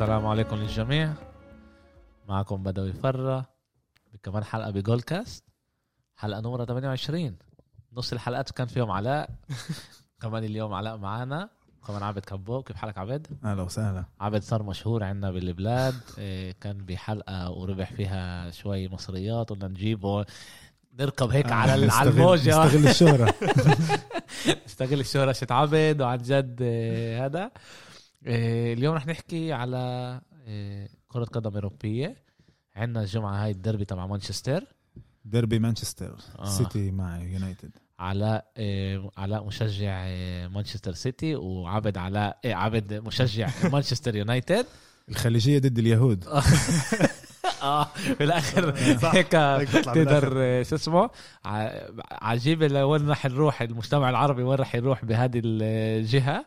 السلام عليكم للجميع. معكم بدوي فرة بكمان حلقة بجول كاست. حلقة نمرة 28 نص الحلقات كان فيهم علاء. كمان اليوم علاء معانا كمان عبد كبو كيف حالك عبد؟ أهلا وسهلا. عبد صار مشهور عندنا بالبلاد. إيه، كان بحلقة وربح فيها شوي مصريات. قلنا نجيبه. نركب هيك آه، على على نستغل- الموجة. نستغل الشهرة. استغل الشهرة. شت عبد وعن جد آه، هذا. اليوم رح نحكي على آه، كرة قدم أوروبية. عندنا الجمعة هاي الدربي تبع مانشستر. ديربي مانشستر آه. سيتي مع يونايتد. علاء آه، علاء مشجع آه، مانشستر سيتي وعبد علاء آه، عبد مشجع مانشستر يونايتد. الخليجية ضد اليهود. آه بالآخر. هيك تقدر. آه، شو اسمه؟ ع- عجيب لوين رح نروح المجتمع العربي وين رح يروح بهذه الجهة.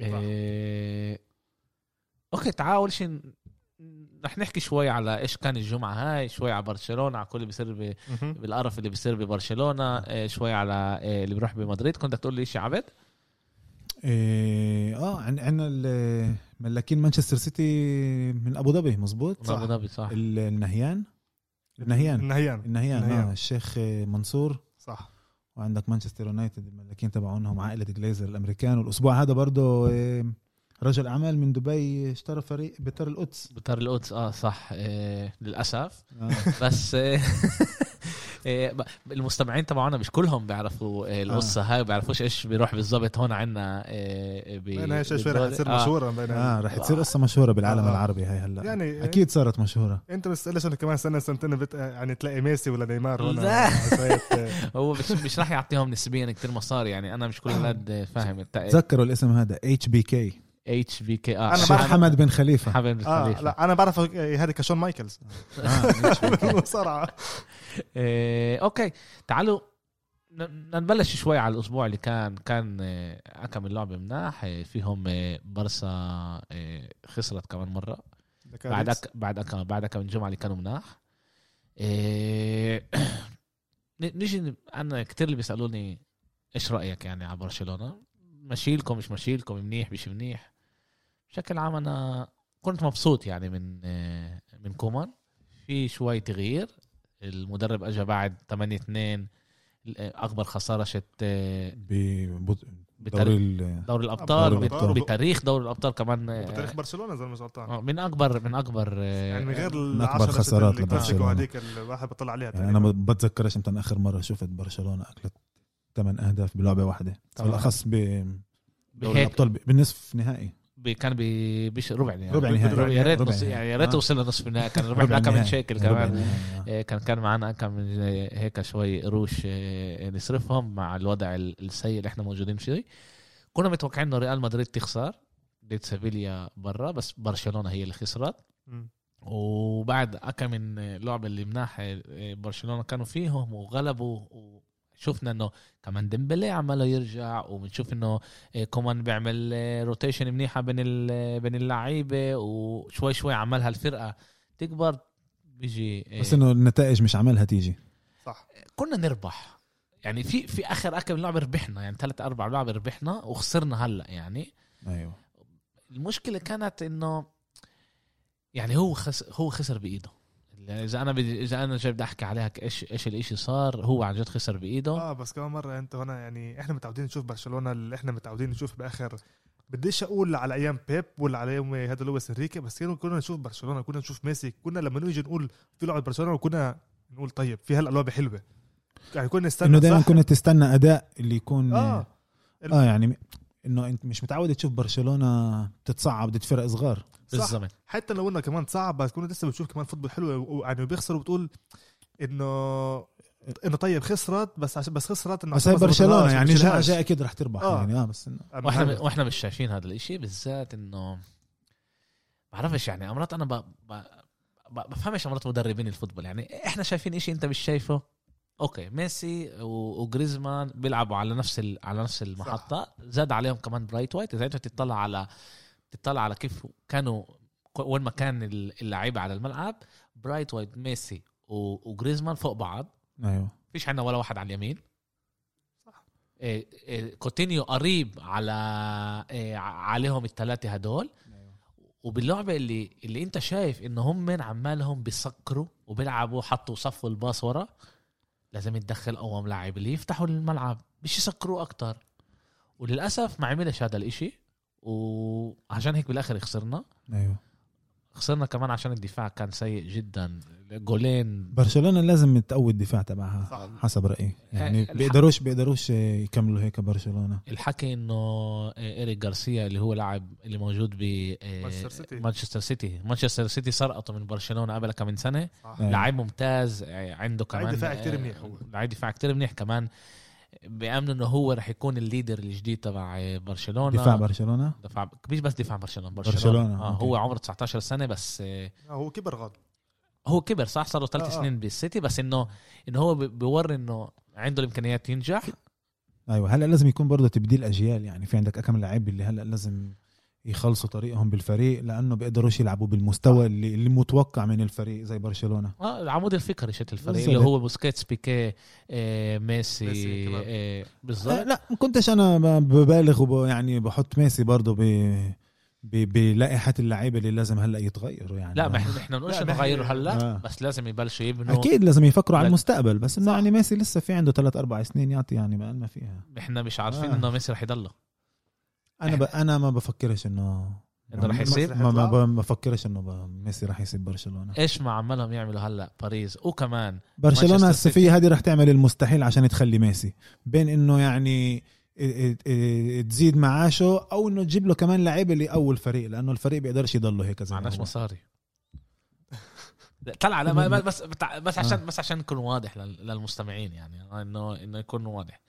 إيه... okay تعال أول شيء رح نحكي شوي على إيش كان الجمعة هاي شوي على برشلونة على كل اللي بيصير ب... بالقرف اللي بيصير ببرشلونة إيه شوي على إيه اللي بيروح بمدريد. كنت تقول لي شيء عبد إيه، آه عن- عندنا ملاكين مانشستر سيتي من أبو ظبي مزبوط؟ من أبو ظبي صح. ال- النهيان؟ النهيان. النهيان. النهيان النهيان. آه الشيخ منصور. صح. وعندك مانشستر يونايتد الملاكين تبعونهم عائلة جليزر الأمريكان والأسبوع هذا برضه إيه، رجل أعمال من دبي اشترى فريق بتر القدس بتر القدس آه صح إيه للأسف آه. بس إيه المستمعين تبعونا مش كلهم بيعرفوا إيه القصة هاي بيعرفوش إيش بيروح بالضبط هون عندنا إيه ب- بينها شوي شوي رح. تصير آه. مشهورة آه رح تصير قصة مشهورة بالعالم آه. العربي هاي هلأ. يعني أكيد صارت مشهورة. أنت بس ليش كمان سنه سنتين بت... يعني تلاقي ميسي ولا نيمار هون؟ لا. شوية، آه، هو مش مش راح يعطيهم نسبيا كتير مصاري يعني أنا مش كل الاولاد فاهم. تذكروا الاسم هذا اتش بي كي اتش بي كي آه. بعرف- حمد بن خليفة. حبيب آه الخليفه لا أنا بعرف هذا كشون مايكلز. آه،. المصارعه إيه أوكي. تعالوا نبلش شوي على الأسبوع اللي كان كان آه، كم اللعبة مناح فيهم آه، برسا آه، خسرت كمان مرة. بعد أك... بعد أك... بعد كم الجمعه اللي كانوا مناح. إيه... ن- نيجي أنا كتير اللي بيسألوني إيش رأيك يعني على برشلونة؟ مشيلكم مش مشيلكم منيح مش منيح؟ بشكل عام أنا كنت مبسوط يعني من من كومان. في شوي تغيير. المدرب اجى بعد 8 2 اكبر خسارة شت آه، بتاريخ دوري ال- دوري الأبطال دوري بتاريخ دوري الأبطال كمان آه، بتاريخ برشلونة اذا مش غلطان آه، من اكبر من أكبر آه، يعني من غير من 10 خسارات لبرشلونة. هذيك الواحد بطلع عليها يعني أنا. ما بتذكرش إمتى آخر مرة شفت برشلونة أكلت ثمان أهداف بلعبة واحدة. بالأخص بدوري بهيك الأبطال ب- بالنصف نهائي ب- كان ب- بش ربع يعني ربع نهائي. ربع- يا ريت ربع نص نهائي. يعني يا ريت آه. وصلنا نصف النهائي كان ربع كان من نهائي. شكل ربع كمان نهائي، آه. كان كان معنا كم من هيك شوي قروش إيه، نصرفهم مع الوضع ال- السيء اللي إحنا موجودين فيه كنا متوقعين إنه ريال مدريد تخسر ضد سيفيليا برا بس برشلونة هي اللي خسرت. وبعد أكا من لعبة اللي مناح برشلونة كانوا فيهم وغلبوا وشفنا إنه كمان ديمبلي عماله يرجع وبنشوف إنه إيه، كومان بيعمل rotation منيحة بين ال- بين اللعيبة وشوي شوي عملها الفرقة تكبر بيجي بس إنه النتائج مش عملها تيجي. صح. كنا نربح. يعني في في آخر اكم لعبه ربحنا يعني ثلاث أربع لعبه ربحنا وخسرنا هلأ يعني. أيوه. المشكلة كانت إنه يعني هو خس هو خسر بإيده. يعني إذا أنا بدي إذا أنا جاي بدي أحكي عليها إيش إيش الإشي صار هو عن جد خسر بإيده. آه بس كمان مرة أنت هنا يعني إحنا متعودين نشوف برشلونة اللي إحنا متعودين نشوف بآخر. بديش أقول على أيام بيب ولا على أيام هذا لويس إنريكي بس كنا نشوف برشلونة كنا نشوف ميسي كنا لما نيجي نقول في لعبه برشلونة كنا نقول طيب في هلأ لعبة حلوة. يعني كنا نستنى إنه دائما؟ كنت تستنى أداء اللي يكون آه. آه يعني إنه أنت مش متعود تشوف برشلونة تتصعب ضد فرق صغار. صح. بالضبط حتى لو انه كمان صعب بس كنا لسه بتشوف كمان فوتبول حلو يعني بيخسروا بتقول إنه إنه طيب خسرت بس عشان بس خسرت إنه بس برشلونة يعني لهاش. الجايه أكيد رح تربح آه. يعني آه بس إنه أنا وإحنا وإحنا مش شايفين هذا الإشي بالذات إنه بعرفش يعني أمرات أنا ب... ب... ب- بفهمش أمرات مدربين ال football يعني إحنا شايفين إشي أنت مش شايفه okay ميسي و- وجريزمان بيلعبوا على نفس ال... على نفس المحطة زاد عليهم كمان برايت وايت إذا أنت تطلع على تطلع على كيف كانوا وين ما كان اللعيبة على الملعب برايت وايت ميسي و... وجريزمان فوق بعض. أيوه. فيش عندنا ولا واحد على اليمين. صح. إيه إيه كوتينيو قريب على إيه عليهم الثلاثه هدول. وباللعبة اللي اللي انت شايف انه هم من عمالهم بيسكروا وبيلعبوا حطوا صفوا الباص ورا لازم يتدخل اقوم لاعب اللي يفتحوا الملعب مش يسكروا أكتر. وللأسف ما عملش هذا الإشي. وعشان هيك بالآخر خسرنا أيوه خسرنا كمان عشان الدفاع كان سيء جدا جولين برشلونة لازم تقوي الدفاع تبعها صح. حسب رأيي يعني بيقدروش بيقدروش يكملوا هيك برشلونة الحكي إنه إيريك جارسيا اللي هو لاعب اللي موجود ب مانشستر سيتي. مانشستر سيتي مانشستر سيتي سرقته من برشلونة قبل كم من سنة صح. أيوة. لاعب ممتاز عنده كمان لعيب دفاع كتير منيح هو. لعيب دفاع كتير منيح كمان بيامنوا إنه هو رح يكون ال leader الجديد تبع برشلونة. دفاع برشلونة؟ دفاع مش بس دفاع برشلونة برشلونة, برشلونة، آه okay. هو عمره 19 سنة بس آه، آه، هو كبر غاد. هو كبر صح؟ صار له ثلاث آه، آه. سنين بالسيتي بس إنه إنه هو بي- بيوري إنه عنده الإمكانيات ينجح. أيوه هلأ لازم يكون برضه تبديل أجيال يعني في عندك كم لعيب اللي هلأ لازم يخلصوا طريقهم بالفريق لأنه بيقدروش يلعبوا بالمستوى اللي, اللي متوقع من الفريق زي برشلونة آه العمود الفقري شت الفريق بالظبط. اللي هو بوسكيتس بيكي آه ميسي, ميسي. آه آه بالظبط لا ما كنتش أنا ببالغ وب يعني بحط ميسي برضه ب ب- بلائحة اللعيبة اللي لازم هلأ يتغيروا يعني لا ما إحنا إحنا بنقولش لا، انه نحن- غيروا هلأ آه. بس لازم يبلشوا يبنوا أكيد لازم يفكروا على. المستقبل بس إنه. يعني ميسي لسه في عنده ثلاث أربع سنين يعطي يعني ما ما فيها إحنا مش عارفين آه. إنه ميسي رح يضله أنا ب... أنا ما بفكرش إنه إنه رح ما- يصير؟ ما ما بفكرش إنه ب- ميسي رح يسيب برشلونة. إيش ما عمالهم يعملوا هلأ؟ باريس. وكمان برشلونة الصيفيه هذه رح تعمل المستحيل عشان تخلي ميسي. بين إنه يعني تزيد معاشه أو إنه تجيب له كمان لعيبة لأول فريق لأنه الفريق بيقدرش يضله هيك زي ما معناش. مصاري. طلع لا ما- ما- بس بس عشان بس عشان نكون واضح لل- للمستمعين يعني انه إنه يكون واضح.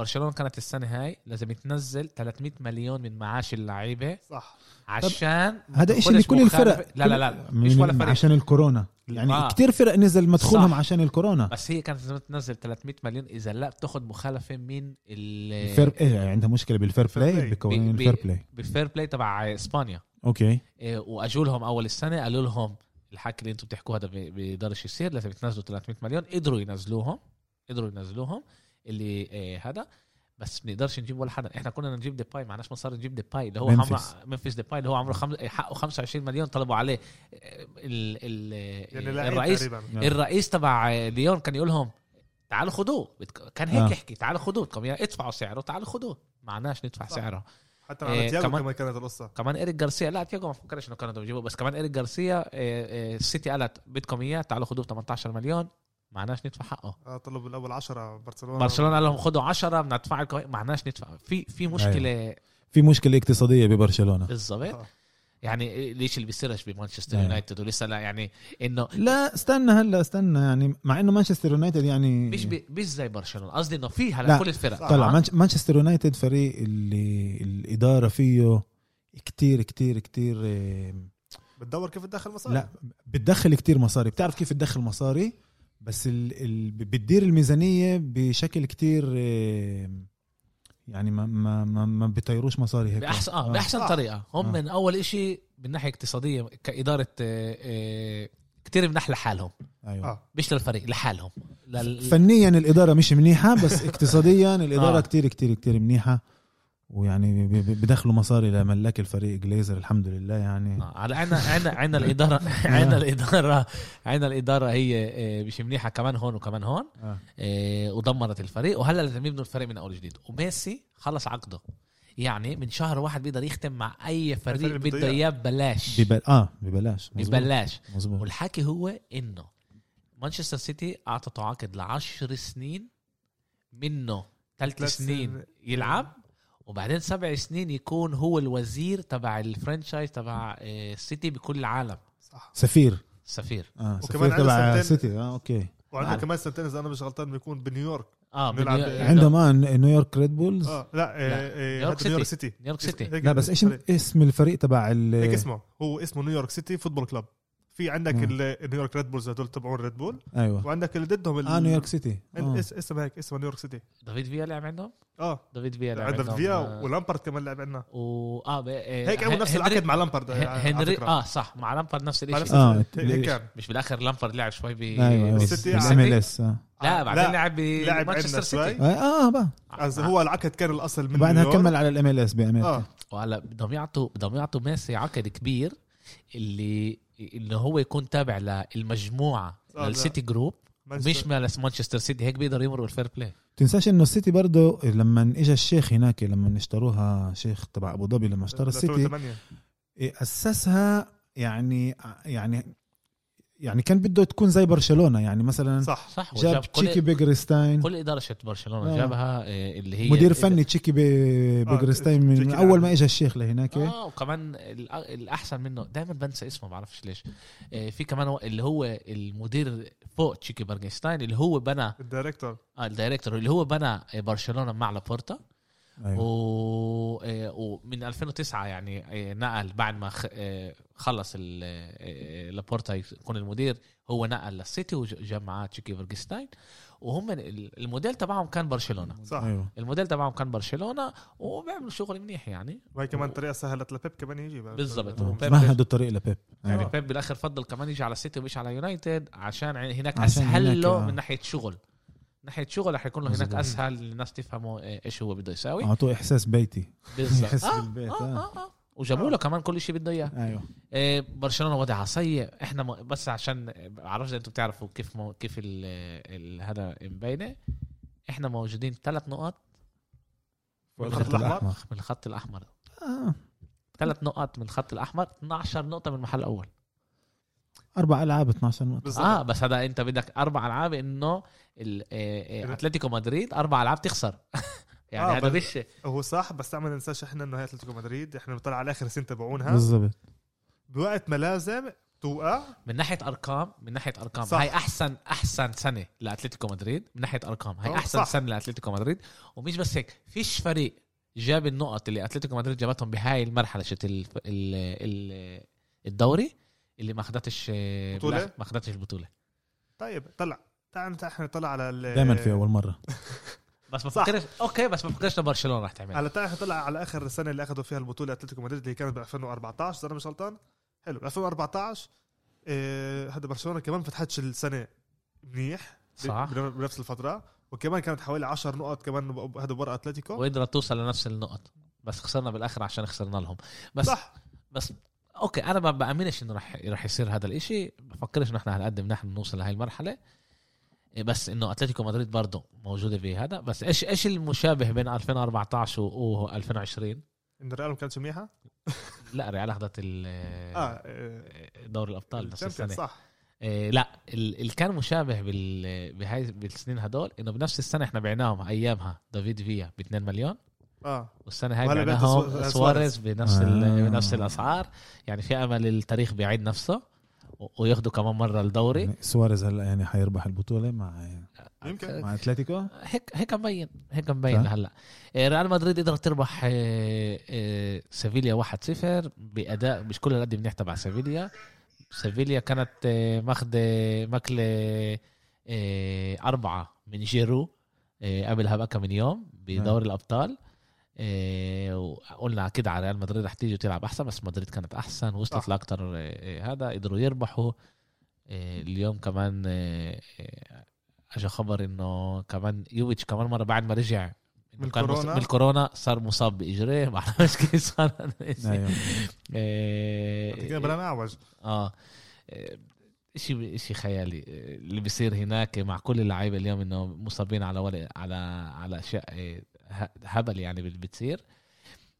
برشلونة كانت السنة هاي لازم تنزل 300 مليون من معاش اللعيبة صح. عشان هذا شيء تدخلش لكل الفرق. لا لا لا مش ولا فريق. عشان الكورونا. يعني آه. كتير فرق نزل مدخولهم صح. عشان الكورونا. بس هي كانت لازم تنزل 300 مليون إذا لا بتاخذ مخالفة من ال ال fair إيه عندها مشكلة بال fair play. بقوانين ال fair play بال fair play تبع إسبانيا. okay. إيه، واجوا لهم أول السنة قالوا لهم الحكي اللي أنتم بتحكوه هذا بي- بيقدرش يصير لازم تنزلوا 300 مليون. قدروا ينزلوهم قدروا ينزلوهم. اللي إيه هذا. بس بنقدرش نجيب ولا حدا. إحنا كنا نجيب ديباي معناش مصاري نجيب ديباي اللي هو. عمره منفس ديباي اللي هو عمره خم... حقه 25 مليون طلبوا عليه إيه، ال... ال... يعني الرئيس. تقريبا. نعم. الرئيس تبع ليون كان يقول لهم تعالوا خدوه. كان هيك آه. يحكي تعالوا خدوه. بدكم إياه، ادفعوا سعره تعالوا خدوه. معناش ندفع صح. سعره. حتى إيه، على تياجو كمان- كمان كانت القصة. كمان إيريك جارسيا لا تياجو ما فكرش إنه كانوا بدهم يجيبوه بس كمان إيريك جارسيا آه، آه، السيتي قالت بدكم إياه تعالوا خدوه ب 18 مليون. معناش ندفع حقه. آه، طلبوا بالاول 10 برشلونة برشلونة قال لهم خدوا 10 بدنا ندفع لكم. معناش ندفع. في في مشكلة. في مشكلة اقتصادية ببرشلونة. بالضبط. آه. يعني ليش اللي بيصيرش بمانشستر آه. يونايتد؟ ولسه لا يعني إنه لا استنى هلا استنى. يعني مع إنه مانشستر يونايتد يعني مش بي مش زي برشلونة. قصدي إنه في هلا لا. كل الفرق. طلع. مانش- مانشستر يونايتد فريق اللي الإدارة فيه كتير كتير كتير بتدور كيف تدخل مصاري لا بتدخل كتير مصاري. بتعرف كيف تدخل مصاري بس ال... ال... بتدير الميزانية بشكل كتير إيه، يعني ما ما ما, ما بيطيروش مصاري هيك باحسن آه بأحسن صح. طريقة هم آه. من أول إشي من ناحية اقتصادية كإدارة آه، آه، كتير منح لحالهم أيوه آه مش للفريق لحالهم لل... فنيا الإدارة مش منيحة بس اقتصاديا الإدارة آه. آه. كتير كتير كتير منيحة ويعني بدخلوا مصاري لملاك الفريق جليزر الحمد لله يعني. آه، على عنا عنا عنا الاداره عنا الاداره عنا الإدارة هي آه، مش منيحة. كمان هون وكمان هون. آه. آه، ودمرت الفريق. وهلأ لازم يبنوا الفريق من أول جديد. وميسي خلص عقده. يعني من شهر واحد بيقدر يختم مع أي فريق بده. إياه ببلاش. ببل... آه ببلاش. مزبوط. ببلاش. مزبوط والحكي هو إنه مانشستر سيتي أعطته عقد لعشر سنين منه. ثلاث سنين. يلعب. وبعدين سبع سنين يكون هو الوزير تبع ال franchise تبع آه، السيتي بكل العالم. صح. سفير. سفير. آه وكمان سفير تبع سنتين- سيتي. آه أوكي. وعنده. كمان سنتين إذا أنا مش غلطان بيكون بنيويورك. آه بيلعب بنيو- عندهم آه نيويورك ريد بولز؟ آه لا آه، آه، نيويورك نيويورك سيتي. نيويورك سيتي. لا بس إيش. اسم الفريق تبع ال هيك اسمه. هو اسمه نيويورك سيتي football club في عندك النيويورك ريد بولز هدول تبعون ريد بول أيوه. وعندك اللي ضدهم ال- آه نيويورك سيتي آه. اس- اسم هيك اسمه نيويورك سيتي دافيد فيا لعب عندهم؟ آه. دافيد فيا لعب عندهم. فيا آه، ولامبرد كمان لعب عندنا. و آه ب- آه، هيك عملوا نفس العقد مع لامبرد ه- على هنري. آه صح مع لامبارد نفس الشيء آه، الشيء. هيك كان. مش بالآخر لامبارد لعب شوي ب أيوه أيوه. بالسيتي بال M عادي. ال S آه. لا بعدين لعب لعب شوي. سيتي آه بقى. قصدي هو العقد كان الأصل من بعدها نيويورك. كمل على ال MLS بامريكا آه. وهلا بدهم يعطوا بدهم يعطوا ميسي عقد كبير اللي اللي هو يكون تابع للمجموعة لل City Group مش مال مانشستر سيتي. هيك بيقدر يمرق ال fair play. تنساش إنه السيتي برضه لما اجى الشيخ هناك لما اشتروها شيخ تبع أبو ظبي لما اشترى السيتي 2008. أسسها يعني يعني يعني كان بده تكون زي برشلونة يعني مثلا صح. صح جاب وجاب تشيكي كل بيجيرستاين كل إدارة برشلونة آه. جابها آه، اللي هي مدير فني تشيكي بي- بيجيرستاين من تشيكي أول ما. اجى الشيخ لهناك. آه وكمان الأ- الأحسن منه دائما بنسى اسمه ما بعرفش ليش. آه، في كمان هو- اللي هو المدير فوق تشيكي برجنستاين اللي هو بنى ال director. آه ال director اللي هو بنى برشلونة مع لابورتا. أيوة. و... آه، ومن 2009 يعني آه، نقل بعد ما خ- آه، خلص ال- لابورتا يكون المدير هو نقل للسيتي وجاب معاه تشيكي بيجيرستاين. وهم ال- الموديل تبعهم كان برشلونة. صح. أيوه. الموديل تبعهم كان برشلونة وبيعملوا شغل منيح يعني. وهي كمان طريقة سهلت لبيب كمان يجي بالضبط. مهدوا الطريق لبيب. يعني. بيب بالآخر فضل كمان يجي على السيتي ومش على يونايتد عشان هناك عشان أسهل هناك، له آه. من ناحية شغل. ناحية شغل رح يكون له هناك. أسهل الناس تفهموا إيش هو بده يساوي أعطوه إحساس بيتي بالضبط آه بالبيت آه آه. آه آه. وجابوا له كمان كل شيء بده إياه أيوه إيه برشلونة وضعها سيء إحنا م... بس عشان بعرفش أنتم بتعرفوا كيف مو... كيف ال... ال... هذا مبينه إحنا موجودين ثلاث نقط من الخط. الأحمر. من الخط الأحمر آه. ثلاث نقط من الخط الأحمر 12 نقطة من المحل الأول أربع ألعاب 12 نقطة. بالضبط آه بس هذا أنت بدك أربع ألعاب إنه ال- آه، آه، أتلتيكو مدريد أربع ألعاب تخسر. يعني آه، هذا مش هو صح بس ما ننساش إحنا إنه هي أتلتيكو مدريد إحنا بنطلع على آخر سنة تبعونها. بالضبط. بوقت ما لازم توقع. من ناحية أرقام من ناحية أرقام. صح. هاي احسن أحسن سنة لأتلتيكو مدريد من ناحية أرقام. هاي آه، أحسن صح. سنة لأتلتيكو مدريد. ومش بس هيك فيش فريق جاب النقط اللي أتلتيكو مدريد جابتهم بهاي المرحلة شت ال ال ال الدوري؟ اللي ما اخذتش آه، بطولة؟ بالآخر ما اخذتش البطوله طيب طلع. تعال إحنا نطلع على ال- دائما في أول مرة. بس ما. بفكرش أوكي بس ما بفكرش برشلونة رح تعمل على تعال إحنا نطلع على آخر السنة اللي أخذوا فيها البطولة أتلتيكو مدريد اللي كانت ب 2014 إذا أنا مش غلطان. حلو 2014 إيه هذا برشلونة كمان فتحتش السنة منيح صح. بن- بنفس الفترة. وكمان كانت حوالي 10 نقط كمان هذا ورا أتلتيكو. وقدرت توصل لنفس النقط بس خسرنا بالآخر عشان خسرنا لهم. بس صح. بس أوكي أنا ما بأمنش إنه رح رح يصير هذا الإشي. بفكرش إحنا هنقدم نحن نوصل لهي المرحلة. إيه بس إنه أتلتيكو مدريد برضه موجودة بهذا بس إيش إيش المشابه بين 2014 و 2020 إن الريال ما كانتش منيحه لا ريال أخذت ال- آه دوري الأبطال نفس السنة. صح. إيه لا ال- اللي كان مشابه بال بهاي بالسنين هدول إنه بنفس السنة إحنا بعناهم أيامها. دافيد فيا ب 2 مليون. آه والسنة هاي بعناهم سوا- سواريز. بنفس آه. بنفس الأسعار يعني في أمل التاريخ بيعيد نفسه و- وياخدوا كمان مرة الدوري يعني سواريز هلا يعني حيربح البطولة مع يمكن. مع أتلتيكو هيك هيك مبين هيك مبين. هلا إيه، ريال مدريد قدرت تربح إيه، إيه، سيفيليا 1-0 بأداء مش كل قد منيح تبع سيفيليا سيفيليا كانت ماخذه ماكلة أربعة من جيرو قبلها بقى من يوم بدوري الأبطال وقلنا كده على ريال مدريد رح تيجي وتلعب أحسن بس مدريد كانت أحسن وصلت صح. لأكتر إيه، هذا قدروا يربحوا اليوم كمان اجى خبر إنه كمان يوفيتش كمان مرة بعد ما رجع من كان مص- كورونا؟ من الكورونا صار مصاب باجريه ما بعرفش كيف صار. أيوه بلا آه شيء شيء خيالي اللي بيصير هناك مع كل اللعيبة اليوم إنه مصابين على ولا على على أشياء هبل يعني بتصير.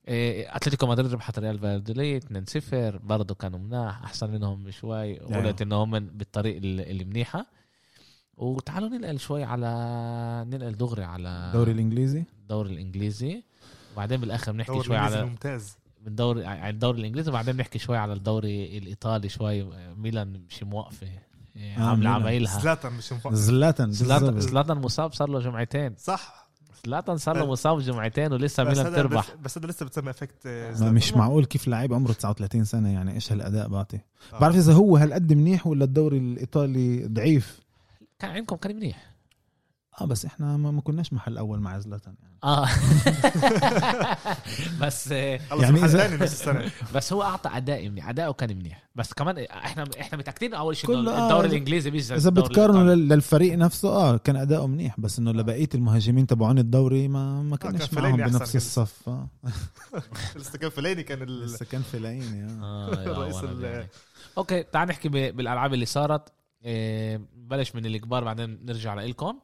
إيه، أتلتيكو مدريد ربحت ريال فالدوليد 2-0 برضه كانوا مناح أحسن منهم بشوي. قلت انه هم بالطريق ال- اللي منيحة. وتعالوا ننقل شوي على ننقل دغري على الدوري الإنجليزي. الدوري الإنجليزي. وبعدين بالآخر بنحكي شوي على ممتاز. من دوري على الدوري الإنجليزي وبعدين بنحكي شوي على الدوري الإيطالي شوي. ميلان مش موقفة. آه، عاملة. عمايلها. زلاتان مش مفكر زلاتان. زلاتان مصاب صار له جمعتين. صح. زلاتان صار له مصاب جمعتين ولسه ميلان بتربح بس, بس هذا لسه بتسمى افكت آه، زلاتان. مش معقول كيف لعيب عمره 39 سنة يعني إيش هالأداء بعطي؟ آه. بعرف إذا هو هالقد منيح ولا الدوري الإيطالي ضعيف؟ كان عندكم كان منيح. آه بس إحنا ما, ما كناش محل أول مع زلاتان يعني. آه. بس آه، خلص يعني نص السنة. بس هو أعطى أداء منيح أداؤه كان منيح بس كمان إحنا إحنا متاكدين أول شيء آه، الدوري إذا- الإنجليزي مش زي إذا. لل- للفريق نفسه آه كان أداؤه منيح. بس إنه لبقية المهاجمين تبعون الدوري ما ما كان كانش فلايني معهم بنفس. الصف آه. لسه كان فلايني كان ال... لسه كان فلايني آه. آه يعني. أوكي تعال نحكي بالألعاب اللي صارت. إيه، بلش من الكبار بعدين نرجع لكم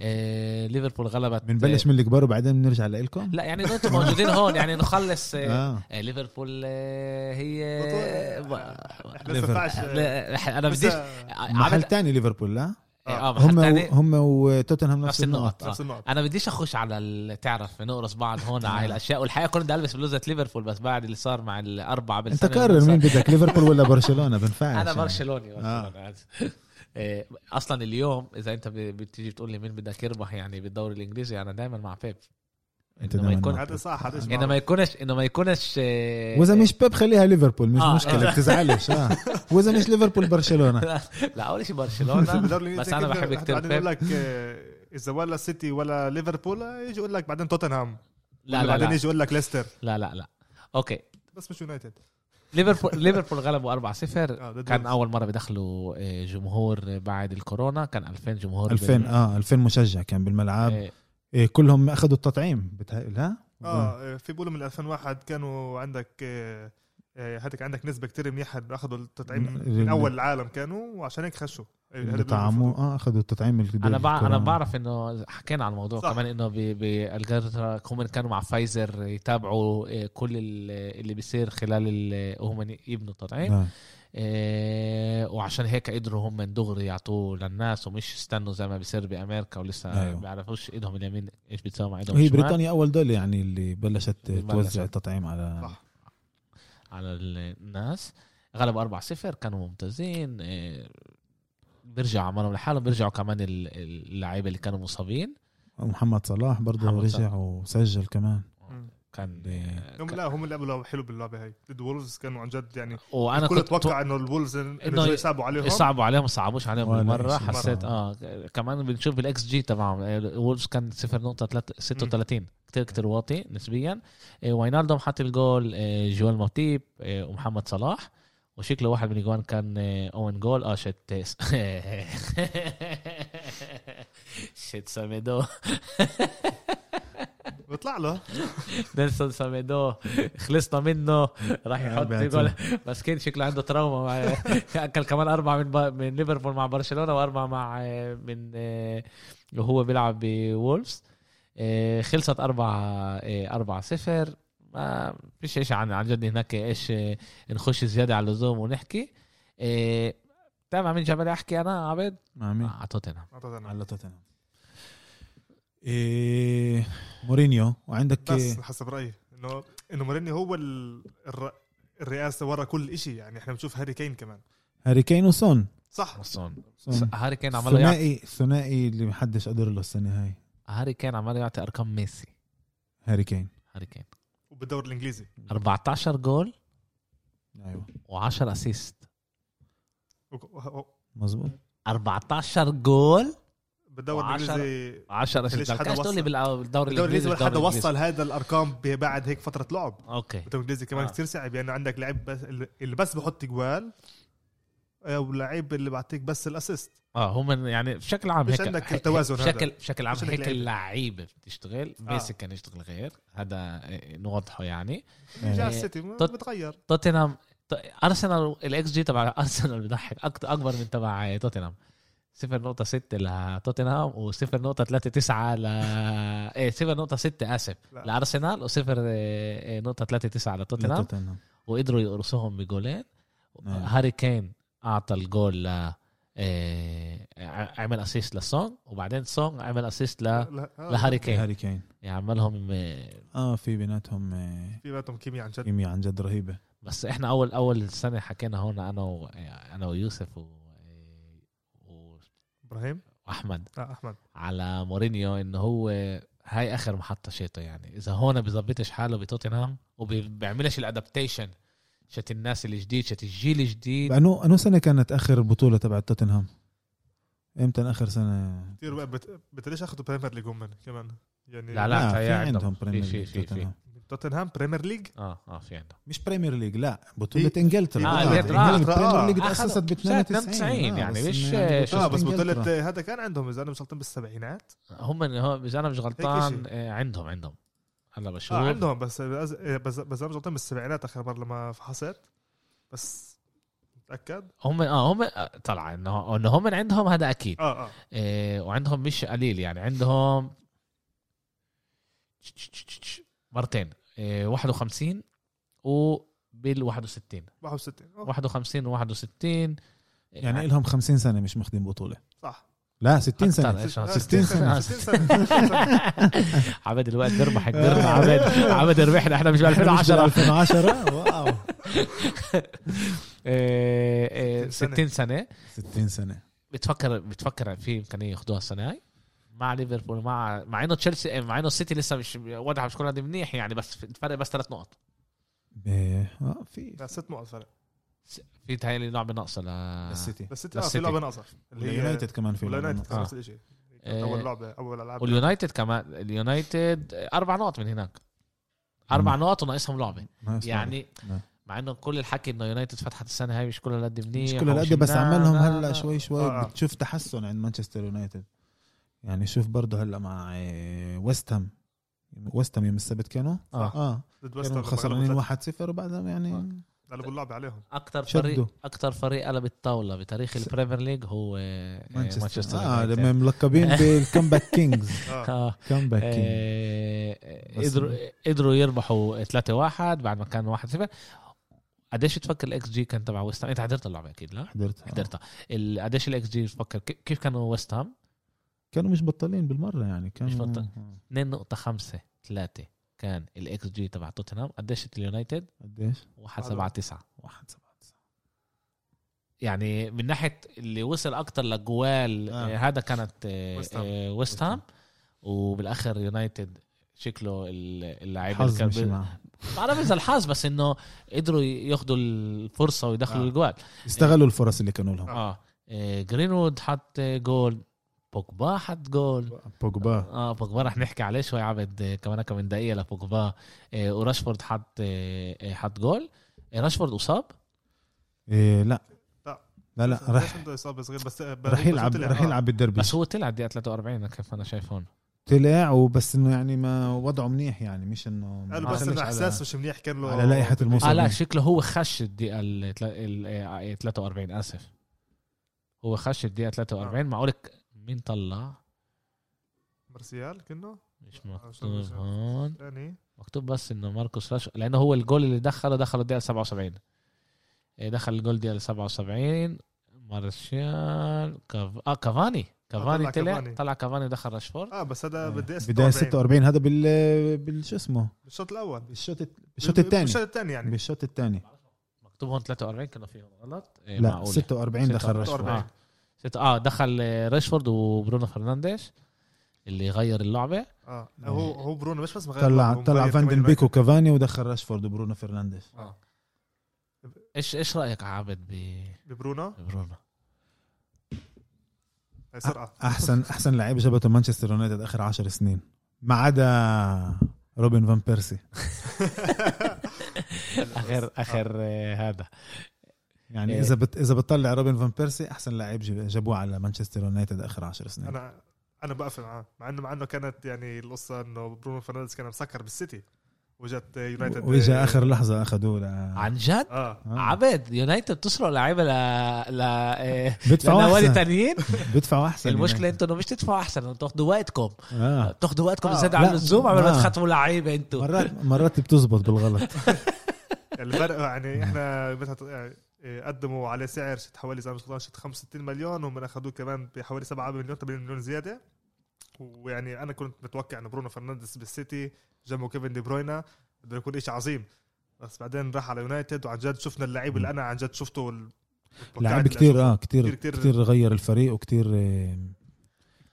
إيه، ليفربول غلبت بنبلش من الكبار وبعدين بنرجع لكم لا يعني أنتم موجودين هون يعني نخلص إيه، آه. إيه، ليفربول إيه، هي لسه ليفر. 12 لا، أنا بديش محل تاني ليفربول لا؟ آه. هم و... هم وتوتنهام نفس نفس النقط آه. نفس النقط أنا بديش أخش على تعرف نقرص بعض هون على هاي الأشياء والحقيقة كنت ألبس بلوزة ليفربول بس بعد اللي صار مع الأربعة أنت بالسنه قرر مين بدك ليفربول ولا برشلونة؟ بنفعش أنا يعني. برشلوني آه. إيه، أصلا اليوم إذا أنت ب- بتيجي تقول لي مين بدك يربح يعني بالدوري الإنجليزي أنا دايما مع بيب. انت إنه ما يكون- هذا صح هذا إنه ما يكونش إنه ما يكونش إيه، وإذا مش بيب خليها ليفربول مش آه. مشكلة بتزعلش آه. وإذا مش ليفربول برشلونة. لا أول شيء برشلونة. بس أنا بحب بعدين بيب يقول لك آه، إذا ولا سيتي ولا ليفربول آه، يجي يقول لك بعدين توتنهام. لا لا بعدين يجي يقول لك ليستر. لا لا لا. أوكي. بس مش يونايتد. ليفربول ليفربول غلبوا 4-0 آه ضد كان. أول مرة بدخلوا جمهور بعد الكورونا كان 2000 جمهور 2000 آه 2000 مشجع كان بالملعب. إيه. كلهم أخذوا التطعيم بتهيألي ها آه في بيقولوا من 2001 كانوا عندك آه، هذيك عندك نسبة كتير منيحه أخذوا التطعيم ال- من أول العالم كانوا وعشان هيك خشوا طعموه آه أخذوا التطعيم اللي أنا بع... أنا. بعرف إنه حكينا عن الموضوع صح. كمان إنه ب- بالجزيره هم كانوا مع فايزر يتابعوا إيه، كل ال- اللي بيصير خلال ال- وهم يبنوا التطعيم آه. إيه، وعشان هيك قدروا هم من دغري يعطوه للناس ومش استنوا زي ما بيصير بأمريكا ولسه أيوه. أيوه. بيعرفوش إيدهم اليمين إيش بتساوي مع إيدهم وهي الشمال بريطانيا أول دولة يعني اللي بلشت. توزع التطعيم على صح. على الناس غلبوا 4-0 كانوا ممتازين إيه، بيرجعوا عملهم لحالهم بيرجعوا كمان ال- اللعيبة اللي كانوا مصابين محمد صلاح برضه رجع صلاح. وسجل كمان. كان إيه. هم لا هم اللي لعبوا حلو باللعبة هاي. ضد وولفز كانوا عن جد يعني وأنا كنت أتوقع إنه الولفز إنه يصعبوا عليهم. يصعبوا عليهم ما صعبوش عليهم إشي. حسيت مرة. آه كمان بنشوف بالاكس جي تبعهم. آه، وولفز كان 0.36 كتير كتير واطي نسبيا. آه، واينالدوم حط الجول آه، جوال موتيب آه، ومحمد صلاح. وشكله واحد من الاجوان كان آه، own goal. آه shit shit سيميدو. بيطلع له. نيلسون سيميدو خلصنا منه. راح يحط. جول. مسكين شكله عنده trauma مع اكل كمان أربعة من ب... من ليفربول مع برشلونة وأربعة مع من آه، وهو بيلعب بوولفز. آه، خلصت أربعة آه، أربعة صفر. ما فيش إيش عن عن جد هناك إيش آه، نخش زيادة على اللزوم ونحكي. آه، تابع من جبل أحكي أنا عبد مع مين؟ على توتنهام. على توتنهام. إيه مورينيو وعندك بس حسب رأيي. إنه إنه مورينيو هو ال... الر... الرئاسة ورا كل إشي. يعني إحنا بنشوف هاري كين كمان. هاري كين وسون. صح. وصون سون. هاري كين عمال يعطي ثنائي ثنائي اللي محدش قدر له السنة هاي. هاري كين عمال يعطي أرقام ميسي. هاري كين. هاري كين. وبالدوري الإنجليزي. 14 جول أيوه. و10 assist مزبوط 14 جول بالدوري. الإنجليزي 10 assist ليش حدا تقول لي وصل؟ بالدوري الإنجليزي ولا حدا. وصل هذا الأرقام بعد هيك فترة لعب okay بالدوري الإنجليزي كمان آه. كثير صعب يعني عندك لعيب بس اللي بس بحط جوال ولعيب اللي بعطيك بس ال assist آه هم يعني بشكل عام هيك عندك هيك- التوازن هذا. بشكل بشكل عام هيك. اللعيبة بتشتغل آه. ميسي كان يشتغل غير هذا نوضحه يعني جاء إيه، السيتي بتغير توتنهام ت- ارسنال الاكس جي تبع ارسنال بضحك أكبر من تبع توتنهام 0.6 لتوتنهام و0.39 ل إيه 0.6 آسف لا. لأرسنال و0.39 لتوتنهام. توتنهام وقدروا يقرصوهم بجولين. نعم. هاري كين أعطى الجول ل إيه، عمل assist لسون وبعدين سون عمل assist ل آه، لهاري كين. هاري كين. يعملهم إيه، آه في بيناتهم آه، في بيناتهم كيمياء عن جد. كيمياء عن جد رهيبة. بس إحنا أول أول سنة حكينا هون أنا و... أنا ويوسف و... إبراهيم؟ وأحمد. آه أحمد. على مورينيو انه هو هاي آخر محطة شيته يعني. إذا هون بظبطش حاله بتوتنهام وبيعملش ال adaptation شت الناس الجديد شت الجيل الجديد. انو أنو سنة كانت آخر بطولة تبع توتنهام؟ إمتى آخر سنة؟ كثير بقى بت... بتلاقيش أخذوا بريمير ليج كمان. يعني لا لا في في عندهم. بريمير في ليج توتنهام. بريمير ليج آه آه في عندهم مش بريمير ليج لا بطولة في- إنجلترا آه، آه إنجلترا. إنجلترا. إنجلترا. البريمير ليج آه. تأسست ب سنة 92 92 يعني مش- يعني آه بطولة بس. بطولة هذا كان عندهم إذا أنا مش غلطان بالسبعينات هم إذا أنا مش غلطان. آه، عندهم عندهم هلا بشوف آه عندهم بس بس بس, بس أنا مش غلطان بالسبعينات آخر مرة لما فحصت بس متاكد هم آه هم آه، طلع إنه إنه هم عندهم هذا أكيد آه آه إيه وعندهم مش قليل يعني عندهم مرتين. إيه 51 وبال 61 61 أوه، 51 و 61 يعني لهم 50 سنة مش ماخذين بطولة. صح. لا 60 أكتر. سنه إيش هو؟ 60 سنة. 60 سنة. عبد الوقت بيربح بيربح عبد عبد ربحنا إحنا مش ب 2010 2010 واو. إيه، إيه، 60 60 سنة. 60 سنة. بتفكر بتفكر في إمكانية ياخذوها السنة هاي؟ مع ليفربول مع مع إنه تشيلسي مع إنه السيتي لسه مش وضعها مش كل منيح يعني بس الفرق بس ثلاث نقط ب- آه في ست نقط فرق في تهيألي لعبة ناقصة ل السيتي بس ست آه في للسيتي. لعبة ناقصة اليونايتد كمان في آه. نفس الشيء. أول لعبة أول العاب واليونايتد كمان اليونايتد أربع نقط من هناك أربع. نقط وناقصهم لعبة يعني نعم. مع إنه كل الحكي إنه يونايتد فتحت السنة هاي مش كلها قد منيح مش كل ومش القد بس. عملهم لا، هلا لا. شوي شوي آه. بتشوف تحسن عند مانشستر يونايتد يعني شوف برضه هلا مع آه، ويست هام ويست هام يوم السبت كانوا؟ آه. آه. كانوا هام خسرانين 1-0 وبعدهم يعني قلبوا اللعبه عليهم. أكثر. فريق أكثر فريق قلب الطاولة بتاريخ البريمير ليج هو آه، مانشستر آه يونايتد. لما ملقبين بال comeback kings آه. comeback king آه، بس- قدروا قدروا يربحوا 3 1 بعد ما كان 1 0 قديش بتفكر الاكس جي كان تبع ويست هام أنت حضرت اللعبة أكيد لا؟ حضرتها. حضرتها. قديش الاكس جي بتفكر ك- كيف كانوا ويست هام كانوا مش بطالين بالمرة يعني كانوا بطال. آه. 2.5 3 كان الاكس جي تبع توتنهام قديش اليونايتد قديش 1 7 9 1 7 يعني من ناحية اللي وصل أكتر لجوال آه. آه. هذا كانت آه، ويست هام. آه، ويست هام وبالآخر يونايتد شكله ال- اللاعب حظ اللي مش كان معهم ما بعرف إذا الحظ بس إنه قدروا ياخذوا الفرصة ويدخلوا آه. الجوال استغلوا الفرص اللي كانوا لهم آه, آه. جرينوود حط جول بوجبا حط جول. بوجبا. آه بوجبا رح نحكي عليه شوي عبد آه، كمان كم من دقيقة لبوجبا. آه وراشفورد حط آه آه، حط جول. آه راشفورد إصاب؟ إيه لا. لا. لا راح عنده إصابة صغيرة بس راح يلعب راح يلعب بالدربي. بس هو طلع الدقيقة 43 كيف أنا شايف هون. طلع وبس إنه يعني ما وضعه منيح يعني مش إنه قالوا ما بس إنه على- إحساس مش منيح كان له على لائحة الموسم. آه لا. شكله هو خش الدقيقة ال ال- آه، 43 آسف. هو خش الدقيقة 43 معقول مين طلع؟ مارسيال كنه مش آه، مكتوب هون. ثاني. مكتوب بس إنه ماركوس راش لأنه هو الجول اللي دخله دخله الدقيقة 77 إيه، دخل الجول الدقيقة 77 مارشال كاف... آه كافاني. كافاني طلع طلع كافاني. طلع كافاني ودخل راشفورد. آه بس هذا بالدقيقه بداية 46 46 هذا بال بال شو اسمه؟ بالشوط الأول. بالشوط بالشوط الثاني. بالشوط الثاني يعني. بالشوط الثاني. مكتوب هون 43 كانوا فيهم غلط؟ إيه، لا معقولة. 46 دخل 46. راشفورد آه ست... آه دخل آه، راشفورد وبرونو فرنانديز اللي غير اللعبة. آه هو هو برونو مش بس مغير طلع طلع فاندن كمان بيك وكافاني ودخل راشفورد وبرونو فرنانديز آه. إيش إيش رأيك عابد ب- ببرونو؟ ببرونو. احسن أحسن لعيب جابته مانشستر يونايتد آخر 10 سنين ما عدا روبن فان بيرسي. اخر آخر آه، هذا. يعني إيه. إذا بت... إذا بتطلع روبن فان بيرسي أحسن لعيب جاب- جابوه على مانشستر يونايتد آخر 10 سنين أنا أنا بقفل معاه مع إنه مع إنه كانت يعني القصة إنه برونو فرنانديز كان مسكر بالسيتي وجت يونايتد وإجا آخر لحظة أخذوه ل... عن جد آه آه. عبد يونايتد تسرق لعيبة ل ل آه، بيدفعوا لنوادي أحسن تانيين بيدفعوا أحسن المشكلة إنتوا إنه مش تدفعوا أحسن إنتوا تاخذوا وقتكم آه. تاخذوا وقتكم آه. زيادة عن. اللزوم قبل ما آه. تخاطبوا لعيبة إنتوا مرات مرات بتزبط بالغلط الفرق يعني إحنا يعني قدموا عليه سعر شت حوالي زي ما شت 65 مليون ومن اخذوه كمان بحوالي 7 مليون 8 مليون زيادة. ويعني أنا كنت متوقع انه برونو فرنانديز بالسيتي جنبه كيفن دي بروينا بده يكون شيء عظيم. بس بعدين راح على يونايتد وعن جد شفنا اللعيب اللي أنا عن جد شفته توقعت كتير آه كتير كتير- كتير غير الفريق وكتير آه،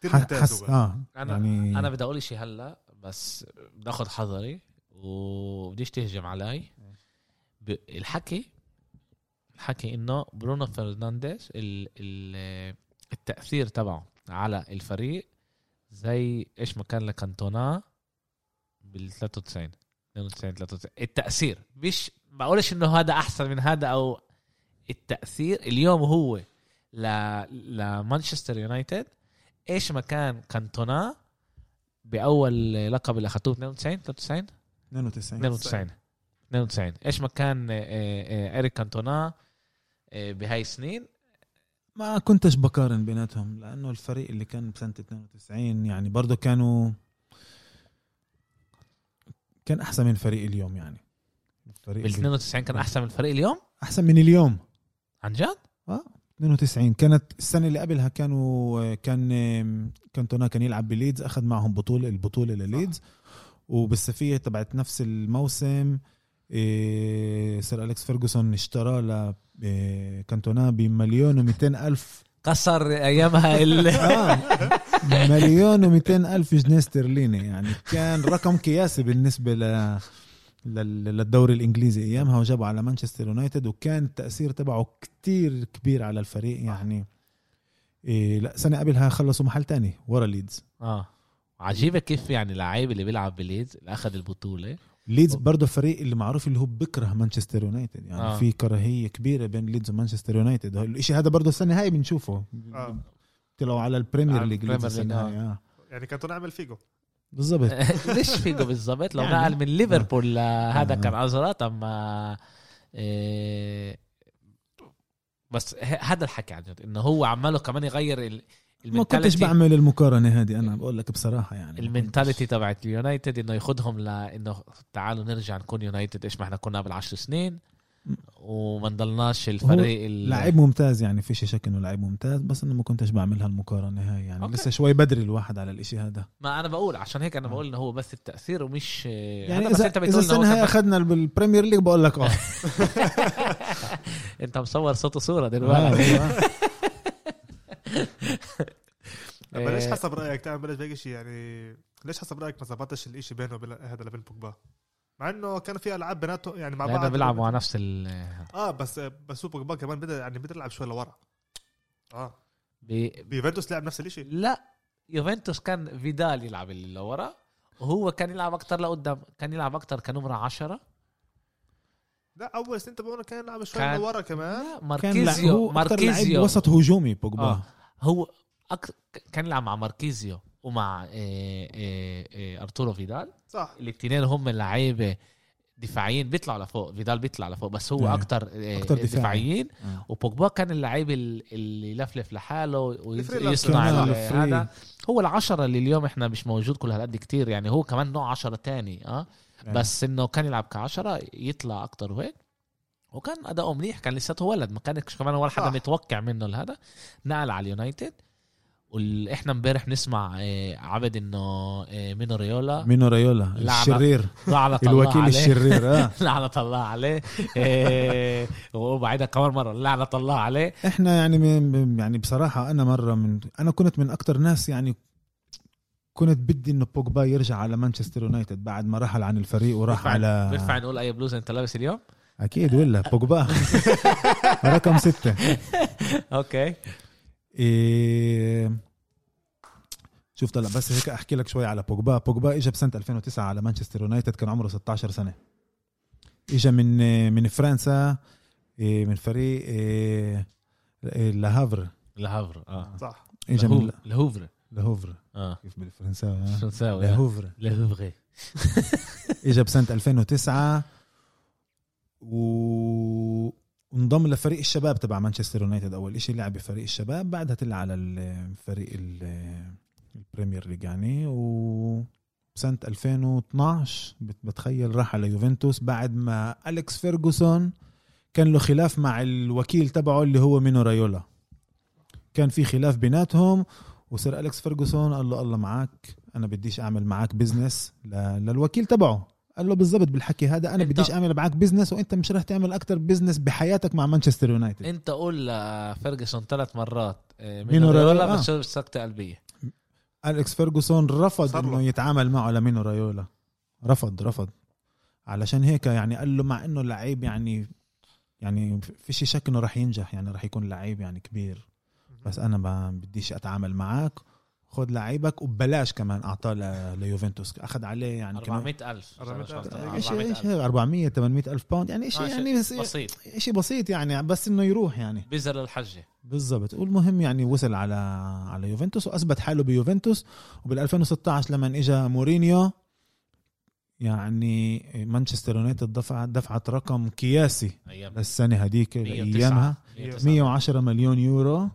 كتير حس. آه أنا يعني أنا بدي أقول شيء هلأ بس باخذ حذري وبديش تهجم علي. الحكي الحكي إنه برونو فرنانديز ال ال التأثير تبعه على الفريق زي إيش ما كان لكانتونا بال 93 92 93 التأثير مش بقولش إنه هذا أحسن من هذا أو التأثير اليوم هو ل لمانشستر يونايتد إيش ما كان كانتونا بأول لقب اللي اخذوه 92 93 92 92 92 إيش ما كان آه، آه، اريك كانتونا آه، بهاي السنين. ما كنتش بقارن بيناتهم لأنه الفريق اللي كان بسنة 92 يعني برضه كانوا كان أحسن من فريق اليوم يعني. الفريق بال اللي- 92 كان أحسن من الفريق اليوم؟ أحسن من اليوم. عن جد؟ 92 كانت السنة اللي قبلها كانوا كان كانتونا كان يلعب بليدز أخذ معهم بطوله البطولة لليدز. وبالصيفيه تبعت نفس الموسم سير أليكس فيرجسون اشترى ل إيه، كانتونا بمليون و200 ألف. كسر أيامها ال... آه مليون و200 ألف جنيه استرليني يعني كان رقم قياسي بالنسبة ل لل- للدوري الإنجليزي أيامها وجابه على مانشستر يونايتد وكان التاثير تبعه كتير كبير على الفريق. يعني إيه لا سنة قبلها خلصوا محل تاني ورا ليدز. آه. عجيبة كيف يعني لعيب اللي بيلعب بليدز اللي أخذ البطولة ليدز برضه فريق اللي معروف اللي هو بكره مانشستر يونايتد يعني آه. آه. في كراهية كبيرة بين ليدز ومانشستر يونايتد الشيء هذا برضه السنة هاي بنشوفه آه. طلعوا على ال Premier League ليدز السنة هاي آه. يعني كانتونا عمل فيجو بالضبط ليش فيجو بالضبط لو يعني. نقل من ليفربول هذا آه. كان ازرق اما إيه بس هذا الحكي عن جد إنه هو عماله كمان يغير ال- ما كنتش بعمل المقارنة هذه أنا بقول لك بصراحة يعني. ال mentality تبعت اليونايتد إنه ياخذهم لأنه تعالوا نرجع نكون يونايتد إيش ما إحنا كنا قبل عشر سنين وما نضلناش الفريق ال- لاعب ممتاز يعني فيش شك إنه لاعب ممتاز بس إنه ما كنتش بعمل هالمقارنة هاي يعني. أوكي. لسه شوي بدري الواحد على الإشي هذا. ما أنا بقول عشان هيك أنا بقول إنه هو بس التأثير ومش يعني اذا أنت بتقول السنة هاي كان- أخذنا بال Premier League بقول لك آه أنت مصور صوت وصورة آه، دلوقتي طب ليش إيه. حسب رأيك تعمل بلاش بهيك شيء يعني ليش حسب رأيك ما ظبطش الاشي بينه وبين هذا لبين بوجبا؟ مع إنه كان في ألعاب بيناتهم يعني مع لأنه بعض بيلعبوا مع نفس ال آه بس بس هو بوجبا كمان بدا يعني بدا يلعب شوي لورا. آه. بي... بيوفنتوس لعب نفس الشيء لا يوفنتوس كان فيدال يلعب اللي لورا وهو كان يلعب أكتر لقدام كان يلعب أكتر كنمرة عشرة. لا أول سنة تبعونه كان يلعب شوي كان- لورا كمان. لا كان ماركيزيو هو أكثر لعيب ماركيزيو. وسط هجومي بوجبا. آه. هو أك... كان يلعب مع ماركيزيو ومع إيه إيه إيه أرتورو فيدال. صح. الاثنين هم لعيبه دفاعيين بيطلعوا لفوق فيدال بيطلع لفوق بس هو إيه أكتر دفاعي. دفاعيين. آه. وبوجبا كان اللعيب ال- اللي يلفلف لحاله ويصنع. هذا. هو العشرة اللي اليوم إحنا مش موجود كل هالقد كتير يعني هو كمان نوع عشرة تاني آه. يعني. بس إنه كان يلعب كعشرة يطلع أكتر وهيك. وكان أداؤه منيح كان لساته ولد ما كانش كمان ولا حدا. متوقع منه لهذا نقل على اليونايتد. وإحنا امبارح نسمع آه، عبد انه آه، مينو ريولا. مينو ريولا. الشرير. لعنة الله الوكيل عليه. الشرير آه. لعنة الله عليه. إيه، وبعدها كمان مرة لعنة الله عليه. إحنا يعني من يعني بصراحة أنا مرة من أنا كنت من أكتر ناس يعني كنت بدي إنه بوجبا يرجع على مانشستر يونايتد بعد ما رحل عن الفريق وراح بينفع- على بينفع نقول أي بلوزة أنت لابس اليوم؟ أكيد ولا بوجبا. رقم ستة. أوكي. إيه شوف طلع بس هيك أحكي لك شوي على بوجبا. بوجبا اجى بسنة 2009 على مانشستر يونايتد كان عمره 16 سنة. اجى من من فرنسا إيه، من فريق إيه، إيه، لهافر لهافر آه. صح. اجى من لهوف- لهوفر لهوفر آه. كيف بالفرنساوي. فرنساوي لهوفر لهوفر اجى بسنة 2009 و وانضم لفريق الشباب تبع مانشستر يونايتد. أول شيء لعب بفريق الشباب بعدها طلع على الفريق ال- ال Premier League يعني وسنة 2012 بت- بتخيل راح على يوفنتوس بعد ما أليكس فيرجسون كان له خلاف مع الوكيل تبعه اللي هو مينو رايولا. كان في خلاف بيناتهم وصير أليكس فيرجسون قال له الله معك أنا بديش أعمل معك business للوكيل تبعه. قال له بالضبط بالحكي هذا أنا بديش أعمل معك business وأنت مش رح تعمل أكتر business بحياتك مع مانشستر يونايتد أنت قول لفيرجسون ثلاث مرات آه، مينو مينو ريولا، ريولا؟ آه. سكتة قلبية؟ أليكس فيرجسون رفض. إنه يتعامل معه لمينو رايولا رفض رفض. علشان هيك يعني قال له مع إنه لعيب يعني يعني فيش شك إنه رح ينجح يعني رح يكون لعيب يعني كبير. بس أنا ما بديش أتعامل معك خد لعيبك وببلاش كمان أعطاه ليوفنتوس. أخذ عليه يعني كانوا- 400000 400,000. إيش إيش 400 800 ألف. pound يعني شيء يعني بس بسيط. شيء بسيط يعني بس إنه يروح يعني. بذر الحجة. بالضبط. والمهم يعني وصل على على يوفنتوس وأثبت حاله بيوفنتوس. وبال 2016 لما اجى مورينيو يعني مانشستر يونايتد دفعت دفعت رقم قياسي للسنة هذيك 109. ايامها 109. 110 مليون يورو.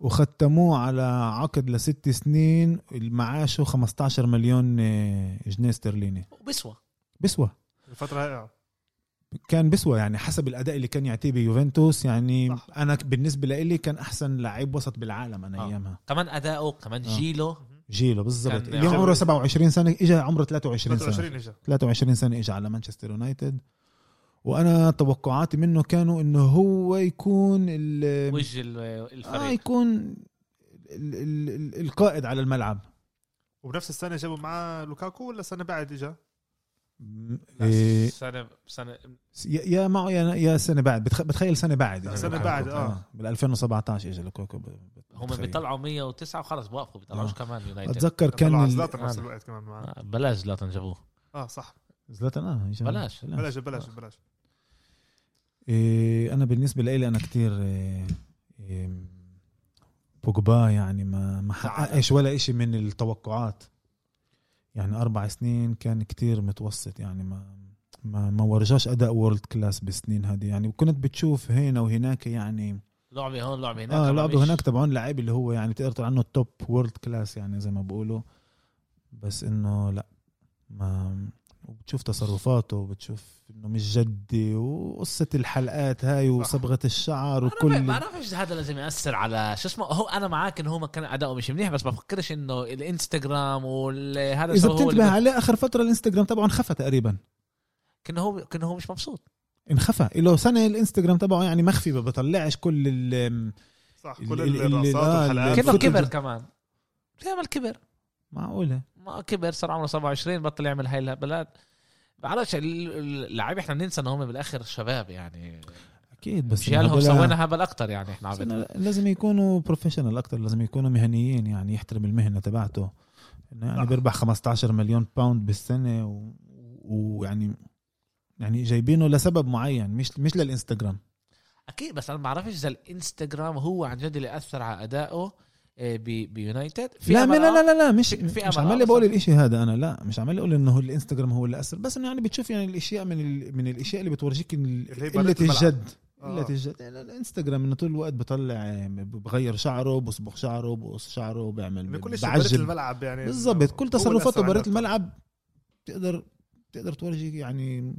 وختموه على عقد لست سنين معاشه 15 مليون آه، جنيه استرليني. وبسوى بسوى الفترة هاي آه. كان بسوى يعني حسب الأداء اللي كان يعطيه بيوفنتوس يعني صح. أنا بالنسبة لي كان أحسن لعيب وسط بالعالم أنا آه. أيامها. كمان أداؤه كمان آه. جيله. جيله بالضبط. اليوم عمره 27 سنة اجى عمره 23 سنة. 23 اجى 23 سنة اجى على مانشستر يونايتد. وأنا توقعاتي منه كانوا إنه هو يكون ال- وجه ال- آه الفريق يكون ال ال ال القائد على الملعب وبنفس السنة جابوا معاه لوكاكو ولا سنة بعد اجى؟ إيه سنه سنه يا يا معه يا يا سنة بعد بتخ- بتخيل سنة بعد لوكاكو. بعد، آه. بال 2017 اجى لوكاكو هم. بيطلعوا 109 وخلص بوقفوا بيطلعوش آه. كمان يونايتد أتذكر كان زلاتان نفس آه. الوقت كمان معاه آه، بلاش زلاتان جابوه آه صح زلاتان آه بلاش. بلاش بلاش بلاش أنا بالنسبة لي أنا كتير إيه إيه بوجبا يعني ما ما حققش ولا إشي من التوقعات. يعني أربع سنين كان كتير متوسط يعني ما ما ما ورجاش أداء world class بالسنين هذه. يعني وكنت بتشوف هنا وهناك يعني لعبة هون لعبة هناك آه لعبة هناك تبعون لعيب اللي هو يعني تقدر تقول عنه top world class يعني زي ما بقولوا. بس إنه لا ما وبتشوف تصرفاته وبتشوف إنه مش جدي وقصة الحلقات هاي وصبغة الشعر ما وكل بعرفش هذا لازم يأثر على شو اسمه هو أنا معاك إنه هو ما كان أداؤه مش منيح بس بفكرش إنه الإنستغرام وهذا إذا بتنتبه عليه آخر فترة الإنستغرام تبعه انخفى تقريبا. كأنه هو كأنه هو مش مبسوط. انخفى. له سنة الإنستغرام تبعه يعني مخفي ما بيطلعش كل ال صح كل ال- الرقصات آه، والحلقات. كبر كمان؟ بيعمل كبر معقولة؟ ما كبر صار عمره 27 بطل يعمل هاي الهبلات. بعرفش ال- اللعيبه إحنا بننسى انه هم بالاخر شباب يعني. أكيد بس مشيالهم هدول- سوينا هبل أكتر يعني إحنا عبد لازم يكونوا professional أكتر لازم يكونوا مهنيين يعني يحترم المهنة تبعته. إنه يعني. بيربح 15 مليون pound بالسنة و- ويعني يعني جايبينه لسبب معين مش مش للإنستغرام. أكيد بس أنا ما بعرفش إذا الإنستغرام هو عن جد اللي أثر على أدائه. بيونايتد في لا لا لا آه. لا لا مش في- مش عمال آه، بقول الإشي هذا أنا لا مش عمال أقول إنه الإنستغرام هو اللي اثر بس إنه يعني بتشوف يعني الأشياء من ال... من الأشياء اللي بتورجيك ال- اللي هي قله. الجد آه. قله الجد يعني الإنستغرام إنه طول الوقت بطلع بغير شعره بصبغ شعره بقص شعره بيعمل من كل شيء الملعب يعني بالضبط كل تصرفاته بريت. الملعب تقدر تقدر تورجي يعني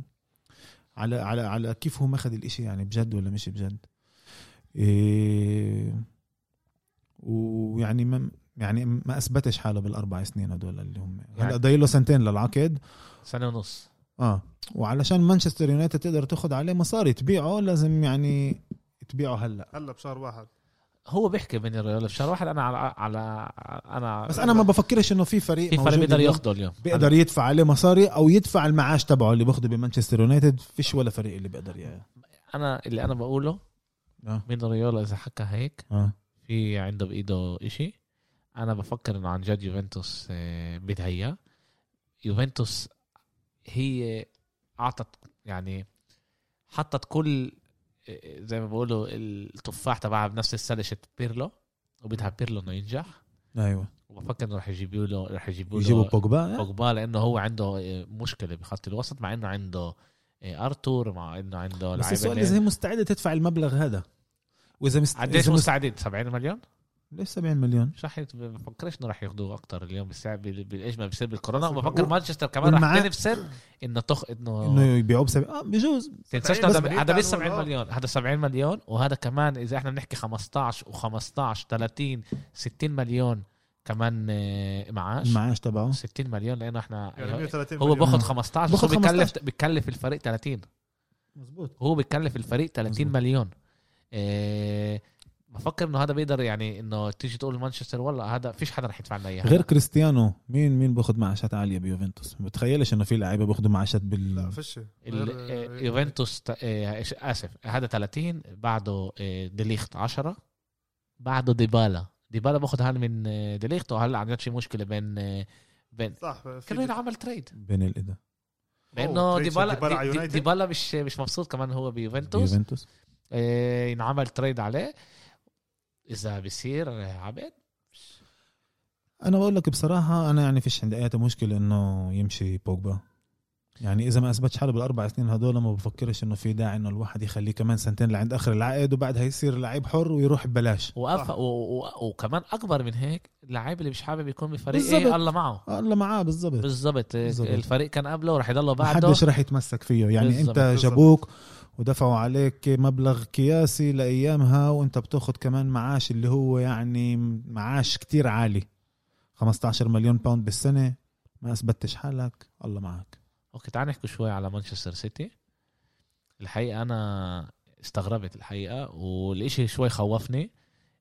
على على على كيف هو ماخذ الإشي يعني بجد ولا مش بجد إيه ويعني ما يعني ما أثبتش حاله بالأربع سنين هدول اللي هم. هلا يعني- ضايل له سنتين للعقد. سنة ونص. آه. وعلشان مانشستر يونايتد تقدر تاخذ عليه مصاري. تبيعه لازم يعني تبيعه هلا. هلا بشهر واحد. هو بيحكي بين الريال في شهر واحد أنا على على أنا بس أنا ما بفكرش إنه في فريق في فريق بيقدر اليوم ياخده اليوم. بيقدر يدفع عليه مصاري أو يدفع المعاش تبعه اللي باخده بمانشستر يونايتد. فيش ولا فريق اللي بيقدر يعني أنا اللي أنا بقوله آه. من ريولا إذا حكى هيك آه. في عنده بإيده إشي. أنا بفكر إنه عن جد يوفنتوس آه، بدها اياه يوفنتوس هي أعطت يعني حطت كل آه، زي ما بقولوا التفاح تبعها بنفس السلشة بيرلو وبدها بيرلو إنه ينجح. أيوه. وبفكر إنه رح يجيبوا له رح يجيبوا يجيبوا له بوجبا بوجبا لأنه هو عنده آه، مشكلة بخط الوسط مع إنه عنده آه، أرتور مع إنه عنده بس السؤال إذا هي مستعدة تدفع المبلغ هذا؟ وإذا مست... قديش. مستعدين؟ 70 مليون؟ ليش 70 مليون. مش رح يت- بفكرش إنه رح ياخذوه أكثر اليوم بالساعة بالايش ما بيصير بالكورونا وبفكر هو- مانشستر كمان رح تنفسر إنه تخ إنه إنه يبيعوه بسبب آه بجوز. تنساش بس هذا مش 70 هو- مليون هذا 70 مليون. وهذا كمان إذا إحنا بنحكي 15 و15 30 60 مليون كمان آه، معاش. المعاش تبعه. 60 مليون لأنه إحنا يعني 130 هو مليون. باخذ 15 بس هو 15. بيكلف الفريق 30 مزبوط هو بيكلف الفريق 30 مظبوط. مليون. بفكر إنه هذا بيقدر يعني إنه تيجي تقول مانشستر والله هذا فيش حدا رح يدفع لنا اياه غير كريستيانو مين مين باخذ معاشات عالية بيوفنتوس؟ ما بتخيلش إنه في لعيبة باخذوا معاشات لا بال فيش. ال- غير- آه، يوفنتوس آه، إيش- آسف هذا 30 بعده آه، ديليخت 10 بعده ديبالا. ديبالا باخذ هان من آه، ديليخت وهلا عم شي مشكلة بين آه، بين صح في كانوا ينعمل تريد بين الإدا لأنه تريد ديبالا ديبالا مش مش مبسوط كمان هو بيوفنتوس. يوفنتوس آه، ينعمل تريد عليه. إذا بيصير آه، عبد أنا بقول لك بصراحة أنا يعني فيش عندي أي مشكلة إنه يمشي بوجبا. يعني إذا ما أثبتش حاله بالأربع سنين هدول ما بفكرش إنه في داعي إنه الواحد يخليه كمان سنتين لعند آخر العقد وبعدها يصير لعيب حر ويروح ببلاش. وأف... و... و... وكمان أكبر من هيك اللعيب اللي مش حابب يكون بفريق بالظبط. إيه الله معه. الله معاه بالضبط. بالضبط. بالظبط. الفريق كان قبله ورح يضله ما بعده. حدش راح يتمسك فيه. يعني بالظبط، انت بالظبط. جابوك ودفعوا عليك مبلغ قياسي لأيامها وأنت بتاخد كمان معاش اللي هو يعني معاش كتير عالي. 15 مليون pound بالسنة. ما أثبتش حالك. الله معك أوكي تعال نحكي شوي على مانشستر سيتي الحقيقة أنا استغربت الحقيقة والإشي شوي خوفني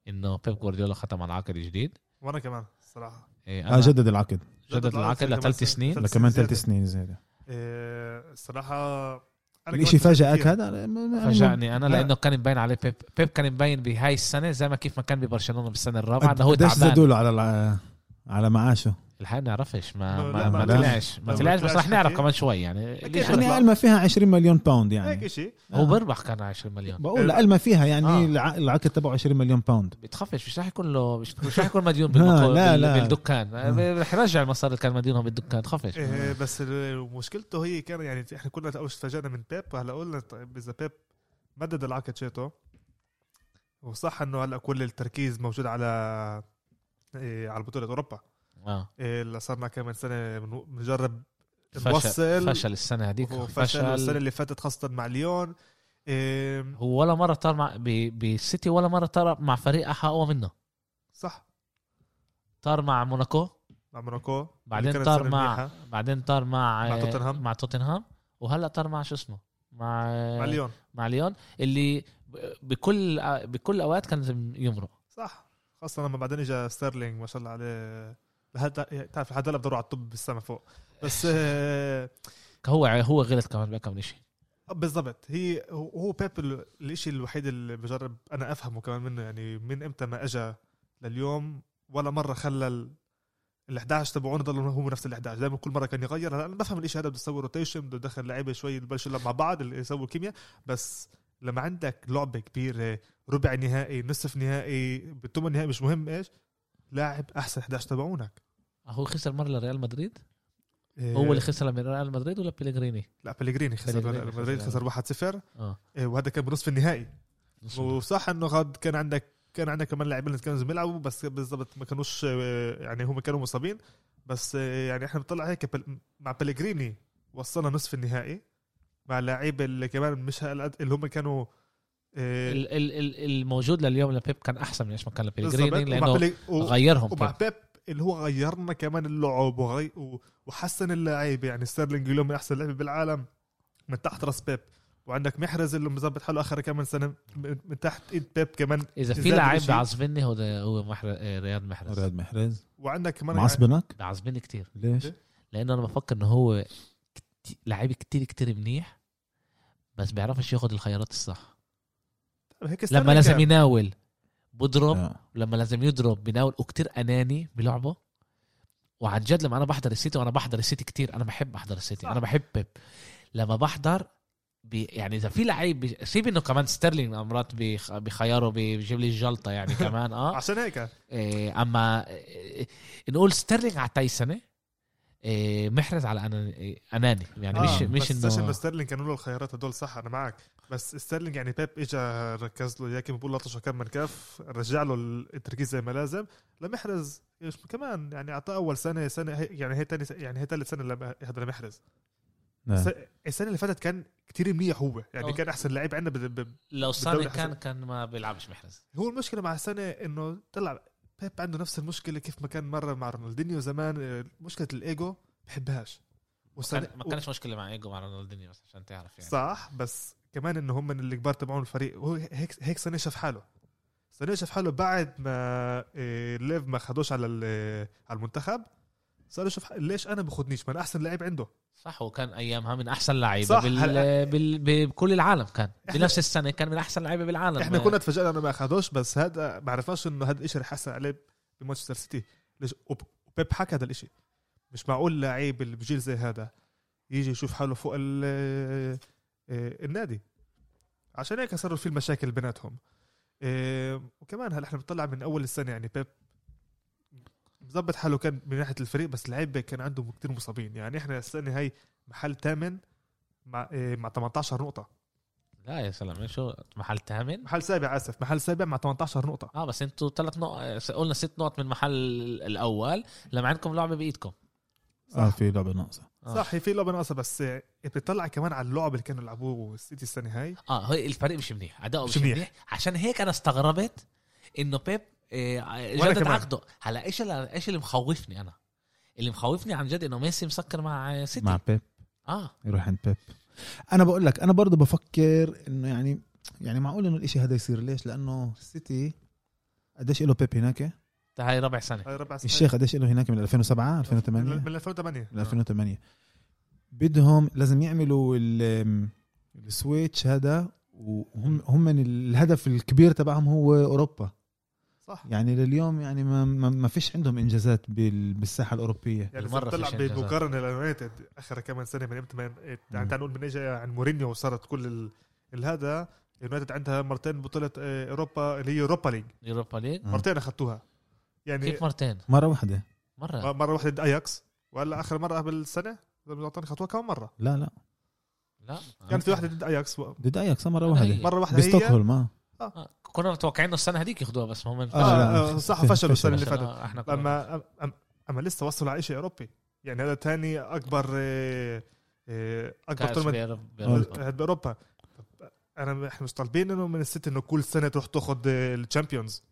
إنه بيب جوارديولا ختم على عقد جديد. وأنا كمان الصراحه إيه آه جدد العقد. جدد العقد لثلاث سنين. لكمان زيادة. ثلاث سنين زيادة. إيه، الصراحه أنا الإشي كتير. هذا فاجأني أنا لا. لأنه كان مبين عليه بيب بيب كان مبين بهاي السنة زي ما كيف ما كان ببرشلونة بالسنة الرابعة إنه هو قديش تعبان زادوا له على على معاشه الحقيقة نعرفش ما ما, ما ما طلعش ما ما طلعش بس رح نعرف. كمان شوي يعني يعني لا. قال ما فيها 20 مليون pound هيك يعني شيء هو بربح كان 20 مليون. بقول لا. قال ما فيها يعني آه. الع- العقد تبعه 20 مليون باوند بتخفش مش رح يكون له مش, رح يكون مديون لا، بالمقو... لا، بال... لا. بالدكان. رح يرجع المصاري اللي كان مديونهم بالدكان تخفش. إيه بس مشكلته هي كان يعني إحنا كنا أول شيء تفاجئنا من بيب هلا قلنا طيب إذا بيب مدد العقد شيته وصح إنه هلأ كل التركيز موجود على إيه على بطولة أوروبا. آه. إيه اللي صرنا كمان سنة بنجرب فشل نوصل فشل السنة هذيك وفشل السنة فشل اللي فاتت خاصة مع ليون. إيه هو ولا مرة طار مع بالسيتي ولا مرة طار مع فريق اقوى منه. صح. طار مع موناكو. مع موناكو. بعدين طار مع منيحة. بعدين طار مع مع توتنهام. مع توتنهام. وهلأ طار مع شو اسمه؟ مع مع ليون. مع ليون. اللي بكل بكل الاوقات كان يمرق. صح. خاصة لما بعدين اجى ستيرلينج ما شاء الله عليه. لهلا تعرف لحد هلا بدوروا على الطابة بالسما فوق. بس آه، هو هو غلط كمان بكم شيء بالضبط. هي هو بيب ال- الإشي الوحيد اللي بجرب أنا أفهمه كمان منه يعني من إمتى ما اجى لليوم ولا مرة خلى ال ال 11 تبعونه ضلوا هو نفس ال 11 دائما كل مرة كان يغير هلا أنا بفهم الإشي هذا بده يسوي rotation بده يدخل لعيبة شوي يلعبوا مع بعض اللي يسووا كيمياء. بس لما عندك لعبة كبيرة ربع نهائي نصف نهائي بالثمن نهائي مش مهم إيش لاعب أحسن 11 تبعونك. هو خسر مرة لريال مدريد؟ إيه، هو اللي خسر من ريال مدريد ولا بيليغريني؟ لا بليغريني خسر بليغريني مدريد خسر. خسر 1-0 آه. إيه، وهذا كان بنصف النهائي. وصح إنه غاد كان عندك كان عندك كمان لاعبين اللي كانوا بيلعبوا بس بالضبط ما كانوش آه، يعني هم كانوا مصابين. بس آه، يعني إحنا بنطلع هيك بل- مع بلغريني وصلنا نصف النهائي مع لعيبه اللي كمان مش هالقد اللي هم كانوا آه، ال- ال- ال- الموجود لليوم لبيب كان أحسن من إيش ما كان لبيليغريني بالضبط. لأنه و- غيرهم ومع بيب. اللي هو غيرنا كمان اللعب وغي و- وحسن اللعيبه يعني ستيرلينج اليوم من أحسن لعيبه بالعالم من تحت راس بيب وعندك محرز اللي مظبط حاله آخر كمان سنة من تحت إيد بيب كمان إذا في الإشي. بيعصبني هو هو محر... آه، رياض محرز رياض محرز وعندك كمان معصبنك بيعصبني كتير ليش؟ ليه؟ لأنه أنا بفكر إنه هو كت- لعيب كتير كتير منيح بس بيعرفش ياخد الخيارات الصح لما لازم كان. يناول. بضرب. آه. لما لازم يضرب بيناول وكتير أناني بلعبه. وعن جد لما أنا بحضر السيتي وأنا بحضر السيتي كتير أنا بحب أحضر السيتي. صح. أنا بحب بيب. لما بحضر بي يعني إذا في لعيب بي- سيب إنه كمان ستيرلينج مرات بخياره بي- بيجيب لي الجلطة يعني كمان آه. عشان هيك. إيه أما إيه نقول ستيرلينج على تايسنه إيه محرز على إيه، أناني. يعني آه مش مش انه انه ستيرلينج كانوا له الخيارات هدول صح؟ أنا معك. بس ستيرلينج يعني بيب اجى ركز له اياه كيف بقول لطشه كم من كف رجع له التركيز زي ما لازم. لمحرز كمان؟ يعني أعطاه أول سنة سنة هي يعني هي تاني يعني هي ثالث سنة لما- هذا لمحرز. نعم. الس- السنة اللي فاتت كان كتير منيح هو. يعني. كان أحسن لعيب عندنا ب- لو بالدوري كان. كان ما بيلعبش محرز. هو المشكلة مع السنة إنه طلع بيب عنده نفس المشكلة كيف ما كان مرة مع رونالدينيو زمان آه، مشكلة الإيجو بحبهاش. كان ما كانش مشكلة مع إيجو مع رونالدينيو بس عشان تعرف يعني. صح بس كمان انه هم من الكبار تبعون الفريق هو هيك هيك سنه شاف حاله. سنه شاف حاله بعد ما إيه، ليف ما خدوش على ال- على المنتخب. صار يشوف ليش أنا باخذنيش ما أنا احسن لعيب عنده. صح وكان أيامها من أحسن لعيبة بال... هلا- بال... بكل العالم كان. بنفس السنة كان من أحسن لعيبة بالعالم. إحنا كنا تفاجئنا إنه ما أخذوش بس هذا ما عرفناش إنه هذا الشيء رح يحسن عليه بمانشستر سيتي. ليش؟ وب- وبيب حكى هذا الشيء مش معقول لعيب اللي بجيل زي هذا يجي يشوف حاله فوق ال- آه، النادي. عشان هيك صاروا في المشاكل بيناتهم. آه، وكمان هلا إحنا بنطلع من أول السنة يعني بيب مظبط حاله كان من ناحية الفريق بس اللعيبه كان عندهم كتير مصابين. يعني إحنا السنة هاي محل ثامن مع آه، مع 18 نقطة. لا يا سلام شو؟ محل ثامن محل سابع آسف. محل سابع مع 18 نقطة. آه بس أنتوا ثلاث نقط قلنا ست نقط من المحل الأول. لما عندكم لعبة بإيدكم. آه في لعبة ناقصة. آه. صح في لعبة ناقصة بس آه، بتطلع كمان على اللعب اللي كانوا يلعبوه السيتي السنة هاي. آه هي الفريق مش منيح. أداؤه مش مش منيح. منيح. عشان هيك أنا استغربت إنه بيب آه، جدد كمان. عقده. هلا إيش اللي إيش اللي مخوفني أنا؟ اللي مخوفني عن جد إنه ميسي مسكر مع سيتي. مع بيب. آه. يروح عند بيب. أنا بقول لك أنا برضه بفكر إنه يعني يعني معقول إنه الإشي هذا يصير. ليش؟ لأنه السيتي قديش له بيب هناك؟ هاي ربع سنة. هاي ربع سنة. الشيخ قديش له هناك من 2007 من 2008 من 2008 من 2008 بدهم لازم يعملوا ال- ال switch هذا وهم هم الهدف الكبير تبعهم هو أوروبا. صح. يعني لليوم يعني ما ما, ما فيش عندهم إنجازات بال- بالساحة الأوروبية. يعني مرة طلع. بمقارنه لليونايتد آخر كمان سنة من إمتى ما- يعني تعال نقول من اجى عن مورينيو وصارت كل ال- الهذا اليونايتد عندها مرتين بطولة آه، إوروبا اللي هي اوروبا ليج يوروبا ليج. مرتين أخذتوها. يعني كيف مرتين؟ مرة واحدة. مرة. مرة واحدة ضد اياكس ولا آخر مرة قبل السنة اعطاني خطوة كم مرة. لا لا. لا. كان في واحدة ضد اياكس ضد اياكس مرة واحدة. مرة واحدة هي. بستوكهولم آه. آه. كنا متوقعين السنة هذيك ياخذوها بس هم آه. آه صح فشل. فشلوا السنة اللي فاتت. آه، إحنا اما أما- أما لسه وصلوا على شيء أوروبي. يعني هذا تاني أكبر آه، أكبر كأس tournament بأوروبا. أنا إحنا مش طالبين إنه من السيتي إنه كل سنة تروح تاخذ الشامبيونز.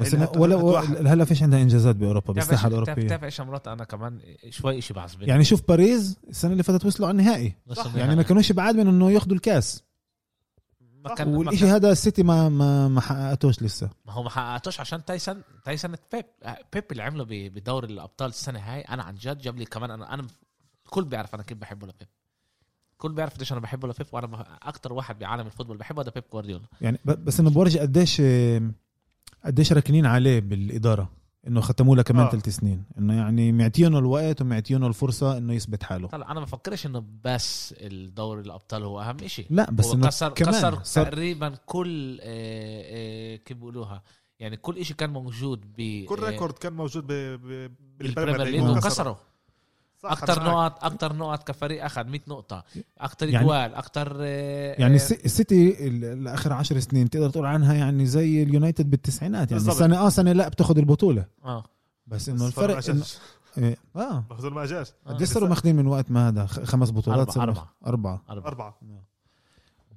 بس إنه ولا ولا- هلا فيش عندها إنجازات بأوروبا بالساحة الأوروبية. بتعرف إيش مرات؟ أنا كمان شوي شيء بعصبني. يعني شوف باريس السنة اللي فاتت وصلوا على النهائي. يعني ما كانوش بعاد من إنه ياخذوا الكاس. ما كان والشيء كان- هذا السيتي ما ما ما حققتوش لسه. ما هو ما حققتوش عشان تايسون تايسون بيب بيب اللي عمله ب- بدور الأبطال السنة هاي أنا عن جد جاب لي كمان أنا أنا الكل بيعرف أنا كيف بحبه لبيب الكل بيعرف قديش أنا بحبه لبيب وأنا أكتر واحد بعالم ال football بحبه ده بيب جوارديولا. يعني بس انه بورجي قديش قديش راكنين عليه بالإدارة. إنه ختموا له كمان آه. ثلاث سنين. إنه يعني معطينه الوقت ومعطينه الفرصة إنه يثبت حاله. طلع أنا ما بفكرش إنه بس الدوري الأبطال هو أهم شيء لا بس هو إنه كسر كمان كسر صار تقريبا كل آه، آه، كيف بيقولوها؟ يعني كل شيء كان موجود ب كل record كان موجود بالبريمير ليج. وكسره صح، أكثر. نقط أكثر نقط كفريق أخذ 100 نقطة أكثر يعني- جوال أكثر آه، يعني آه، السي- السيتي ال- الآخر عشر سنين تقدر تقول عنها يعني زي اليونايتد بالتسعينات يعني بالضبط. سنة آه سنة لا بتاخذ البطولة آه بس إنه الفرق إنه. إيه، آه مخزون ما جاش آه. قديش صاروا ماخذين من وقت ما هذا خ- خمس بطولات أربعة- أربعة. أربعة أربعة أربعة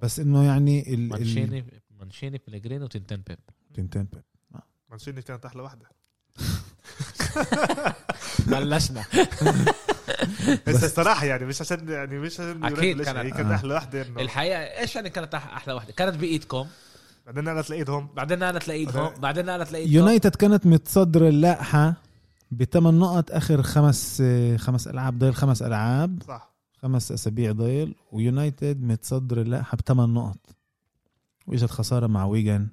بس إنه يعني ال ال مانشيني مانشيني بليجريني وتنتين بيب تنتين بيب. مانشيني كانت أحلى واحدة بلشنا. بس الصراحة يعني مش عشان يعني مش عشان ليش، كانت- هي كانت آه. أحلى واحدة إنه الحقيقة إيش يعني كانت أح- أحلى واحدة؟ كانت بإيدكم. بعدين أنا تلاقيتهم بعدين أنا تلاقيتهم بعدين- أنا تلاقيتهم يونايتد كانت متصدرة اللائحة بثمان نقط آخر خمس خمس ألعاب ضايل خمس ألعاب. صح. خمس أسابيع ضايل ويونايتد متصدر اللائحة بثمان نقط. وإجت خسارة مع ويجن.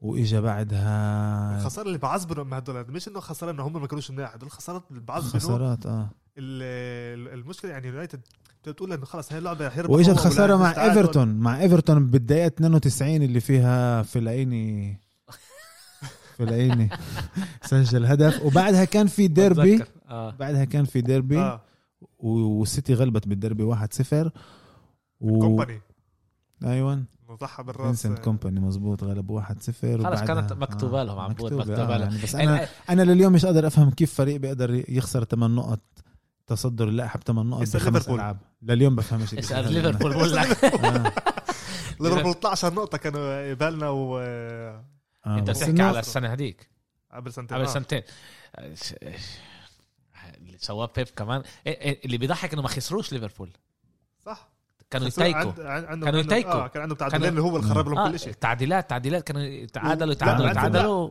وإجا بعدها الخسارة اللي بعذبهم مع هدول مش إنه خسارة إنه هم ما كانوش مناح هدول الخسارات اللي بعذبهم خسارات آه. ال- ال- المشكلة يعني يونايتد بتقول إنه خلص هي اللعبة رح يربحوا وإجت ولا خسارة مع. إيفرتون. مع إيفرتون بالدقيقة 92 اللي فيها فيلايني فيلايني سجل هدف. وبعدها كان في ديربي. بتذكر. آه. بعدها كان في ديربي. آه. والسيتي غلبت بالدربي 1-0 و... كومباني أيوه. مضحى بالراس فينسنت كومباني مزبوط غلب 1-0 خلص كانت مكتوبة لهم عم بقول مكتوبة لهم. يعني بس أنا أنا لليوم مش قادر أفهم كيف فريق بيقدر يخسر 8 نقط تصدر اللائحة بثمان نقط بخمس ليفربول. ألعاب لليوم بفهمش اسال ليفربول بقول لك آه. ليفربول 12 نقطة كانوا بالنا و آه. أنت بتحكي على السنة هذيك قبل سنتين قبل آه. سنتين اللي سواه بيب كمان إيه- إيه، اللي بيضحك إنه ما خسروش ليفربول كانوا يتايكوا. كانوا يتايكوا. آه كان عندهم تعادلين كانوا- اللي هو اللي خرب لهم آه كل شيء. تعديلات تعديلات. كانوا يتعادلوا لا، يتعادلوا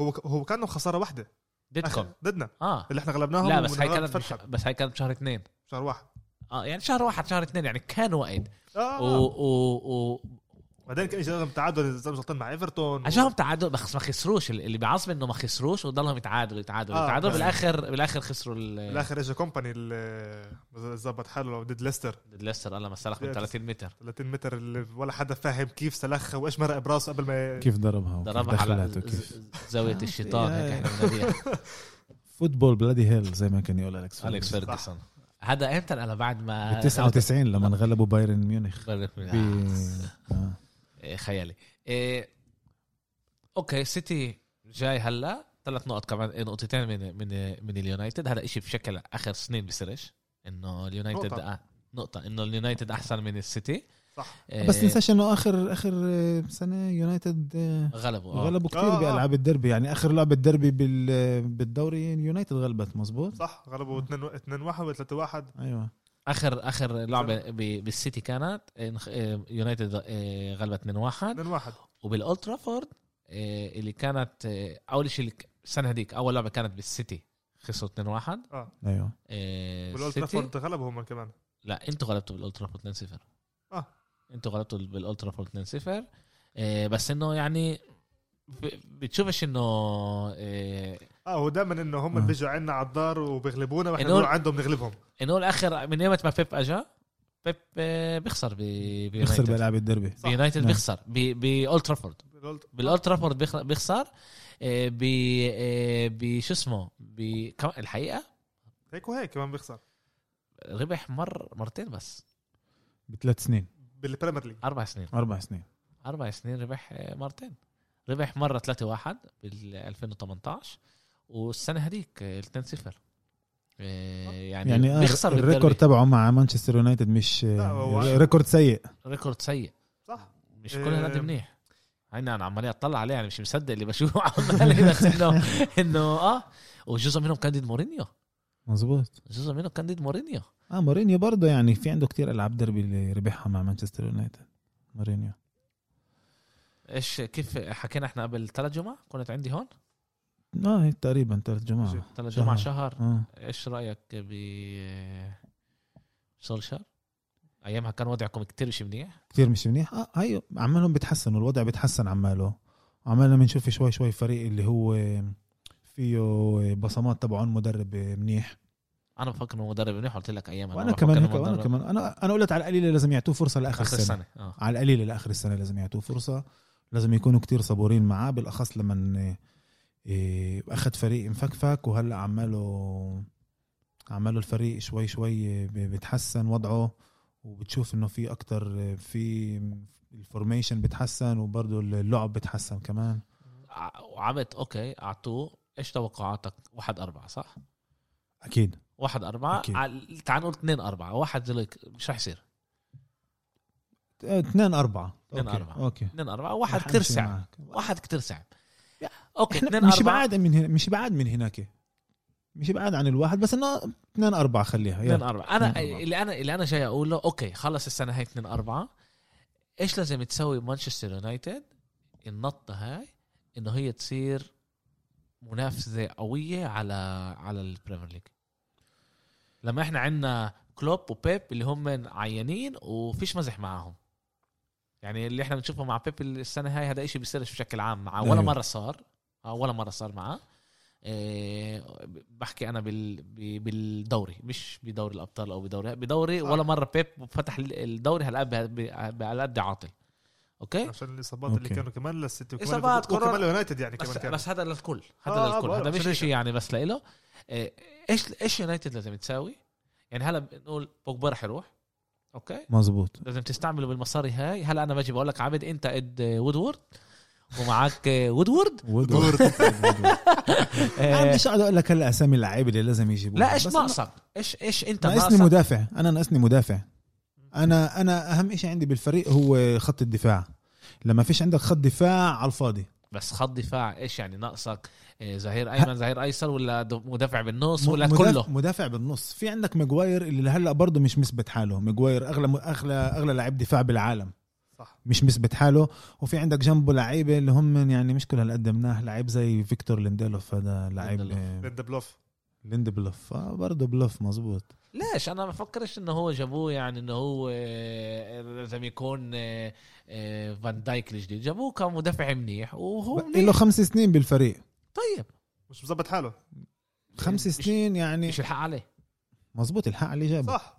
هو هو كان لهم خسارة واحدة. ضدكم. ضدنا. آه. اللي إحنا غلبناهم لا بس هاي كانت بش... بس هاي كانت بشهر اثنين. شهر واحد. آه يعني شهر واحد شهر اثنين يعني كان وقت آه. و و و بعدين كان لهم تعادل إذا مش غلطان مع إيفرتون اجاهم تعادل بس ما خسروش. اللي بيعصب إنه ما خسروش وضلهم يتعادلوا يتعادلوا آه، يتعادلوا. بالاخر بالآخر خسروا ال- بالآخر اجى كومباني اللي ظبط حاله ضد ليستر. ضد ليستر الله ما سلخ من 30 متر. 30 متر اللي ولا حدا فاهم كيف سلخها وإيش مرق براسه قبل ما كيف ضربها ضربها على زاوية الشيطان هيك إحنا بناديها football bloody hell زي ما كان يقول الكس أليكس فيرجسون. هذا إمتى أنا بعد ما ب 99 لما انغلبوا بايرن ميونخ. آه. خيالي إيه okay سيتي جاي هلا ثلاث نقط كمان إيه، نقطتين من من من اليونايتد هذا إشي بشكل آخر سنين بيصيرش إنه اليونايتد نقطة. نقطة. آه إنه اليونايتد أحسن من السيتي صح إيه، بس تنساش إنه آخر آخر آه، سنة يونايتد آه، غلبوا آه. غلبوا كثير آه،. بألعاب الدربي يعني آخر لعبة دربي بال بالدوري اليونايتد غلبت مزبوط صح غلبوا 2 2 1 ولا 3 1 أيوه آخر آخر لعبة ب- بالسيتي كانت نخ- إيه، يونايتد إيه، غلبت 2-1 2 1 وبالاولد ترافورد اللي كانت أول شيء السنة هذيك أول لعبة كانت بالسيتي خسروا 2-1 آه. أيوه. سيتي. ترافورد غلبوا هم كمان. لا أنتوا غلبتوا بالاولد ترافورد 2-0 آه. أنتوا غلبتوا بالاولد ترافورد 2-0 إيه، بس إنه يعني بتشوفش إنه آه هو دائما إنه هم آه. اللي بيجوا عنا على الدار وبيغلبونا وإحنا إنه- نروح عندهم نغلبهم. إنه الآخر من يوم ما بيب أجا بيب آه، بيخسر ب بيخسر بألعاب الديربي صح. بيونايتد نعم. بيخسر. باولد ترافورد بالاولد ترافورد بيخ- بيخسر آه، ب آه، بشو اسمه؟ ب الحقيقة؟ هيك وهيك كمان بيخسر. ربح مر مرتين بس. بثلاث سنين. بال Premier League. أربع سنين. أربع سنين. أربع سنين ربح آه، مرتين. ربح مرة 3-1 بال 2018 والسنة هذيك 2-0 آه، يعني, يعني آه بيخسر ال record. تبعه مع مانشستر يونايتد مش آه، record سيء. record سيء. صح. مش كل هالقد إيه. منيح. هينا أنا عمالي اطلع عليه يعني مش مصدق اللي بشوفه. عمالي بس انه إنه آه. وجزء منهم كان ضد مورينيو. مزبوط جزء منهم كان ضد مورينيو. آه مورينيو برضه يعني في عنده كتير ألعاب دربي اللي ربحها مع مانشستر يونايتد. مورينيو. إيش كيف حكينا إحنا قبل ثلاث جمعة؟ كنت عندي هون؟ آه هيك تقريبا ثلاث جماعة. ثلاث شهر. جمعة شهر. آه. إيش رأيك ب سولشار أيامها كان وضعكم كتير مش منيح؟ كثير مش منيح. آه هي عمالهم بيتحسنوا الوضع بيتحسن عماله. عمالنا بنشوف شوي شوي فريق اللي هو فيه بصمات تبعون مدرب منيح. أنا بفكر إنه مدرب منيح قلت لك أيامها. وأنا أنا كمان هيك وأنا كمان. أنا أنا قلت على القليله لازم يعطوه فرصة لآخر آخر السنة. السنة آه. على القليله لآخر السنة لازم يعطوه فرصة. لازم يكونوا كتير صبورين معاه بالأخص لما إيه، أخذ فريق مفكفك وهلأ عماله عماله الفريق شوي شوي بتحسن وضعه وبتشوف إنه في أكتر في ال formation بتحسن وبرضه اللعب بتحسن كمان. وعملت أوكي أعطوه. إيش توقعاتك؟ واحد أربعة صح؟ أكيد. واحد أربعة. أكيد. عال- تعال نقول اثنين أربعة. واحد هيك مش رح يصير. اثنين أربعة. اثنين okay. أربعة. okay. اثنين أربعة. واحد كتير إشي صعب. واحد كتير صعب okay إحنا اثنين مش أربعة. بعاد من هنا مش بعاد من هناك. مش بعاد عن الواحد بس إنه اثنين أربعة خليها. اثنين يلا أربعة. أنا اثنين أربعة. اللي أنا اللي أنا جاي أقول له okay خلص السنة هاي اثنين أربعة. إيش لازم تسوي مانشستر يونايتد؟ النطة هاي إنه هي تصير منافسة قوية على على ال Premier League. لما إحنا عندنا كلوب وبيب اللي هم عيانين وفيش مزح معاهم. يعني اللي إحنا بنشوفه مع بيب السنة هاي هذا إشي بيصيرش بشكل عام معاه ولا أيوة. مرة صار. ولا مرة صار معاه إيه بحكي أنا بالدوري مش بدوري الأبطال أو بدوري بدوري صح. ولا مرة بيب فتح الدوري ب- على قد عاطل. okay؟ عشان الإصابات اللي. كانوا كمان للسيتي وكمان وكمان كورونا. اليونايتد يعني بس, كمان كان بس هذا للكل هذا آه، للكل. آه، هذا مش. شيء يعني بس لإله. إيش إيش يونايتد لازم تساوي؟ يعني هلأ بنقول بوجبا رح يروح. okay؟ مزبوط لازم تستعمله بالمصاري هاي. هلأ أنا باجي بقول لك عبد أنت إد وودورد. ومعك وودورد. وودورد. أنا مش قاعد أقول لك هلا اسامي اللعيبة اللي لازم يجيبوها. لا إيش ناقصك؟ إيش إيش أنت أنا ناقصني ناقصك؟ مدافع. أنا ناقصني مدافع. أنا أنا أهم شيء عندي بالفريق هو خط الدفاع. لما فيش عندك خط دفاع على الفاضي. بس خط دفاع إيش يعني ناقصك؟ آه، ظهير أيمن ظهير أيسر ولا مدافع بالنص ولا مدافع كله؟ مدافع بالنص. في عندك ماجواير اللي هلأ برضه مش مثبت حاله. ماجواير أغلى اغلى أغلى لاعب دفاع بالعالم. صح. مش مثبت حاله. وفي عندك جنبه لعيبة اللي هم يعني مش كل هالقد مناح لعيب زي فيكتور لينديلوف هذا لعيب لينديلوف. آه، بلوف ليند بلوف آه برضه بلوف مزبوط ليش؟ أنا ما بفكرش إنه هو جابوه يعني إنه هو آه، لازم يكون آه، فان دايك الجديد. جابوه كمدافع منيح وهو له خمس سنين بالفريق. طيب. مش مظبط حاله. خمس سنين يعني مش الحق عليه. مزبوط الحق اللي جابه. صح.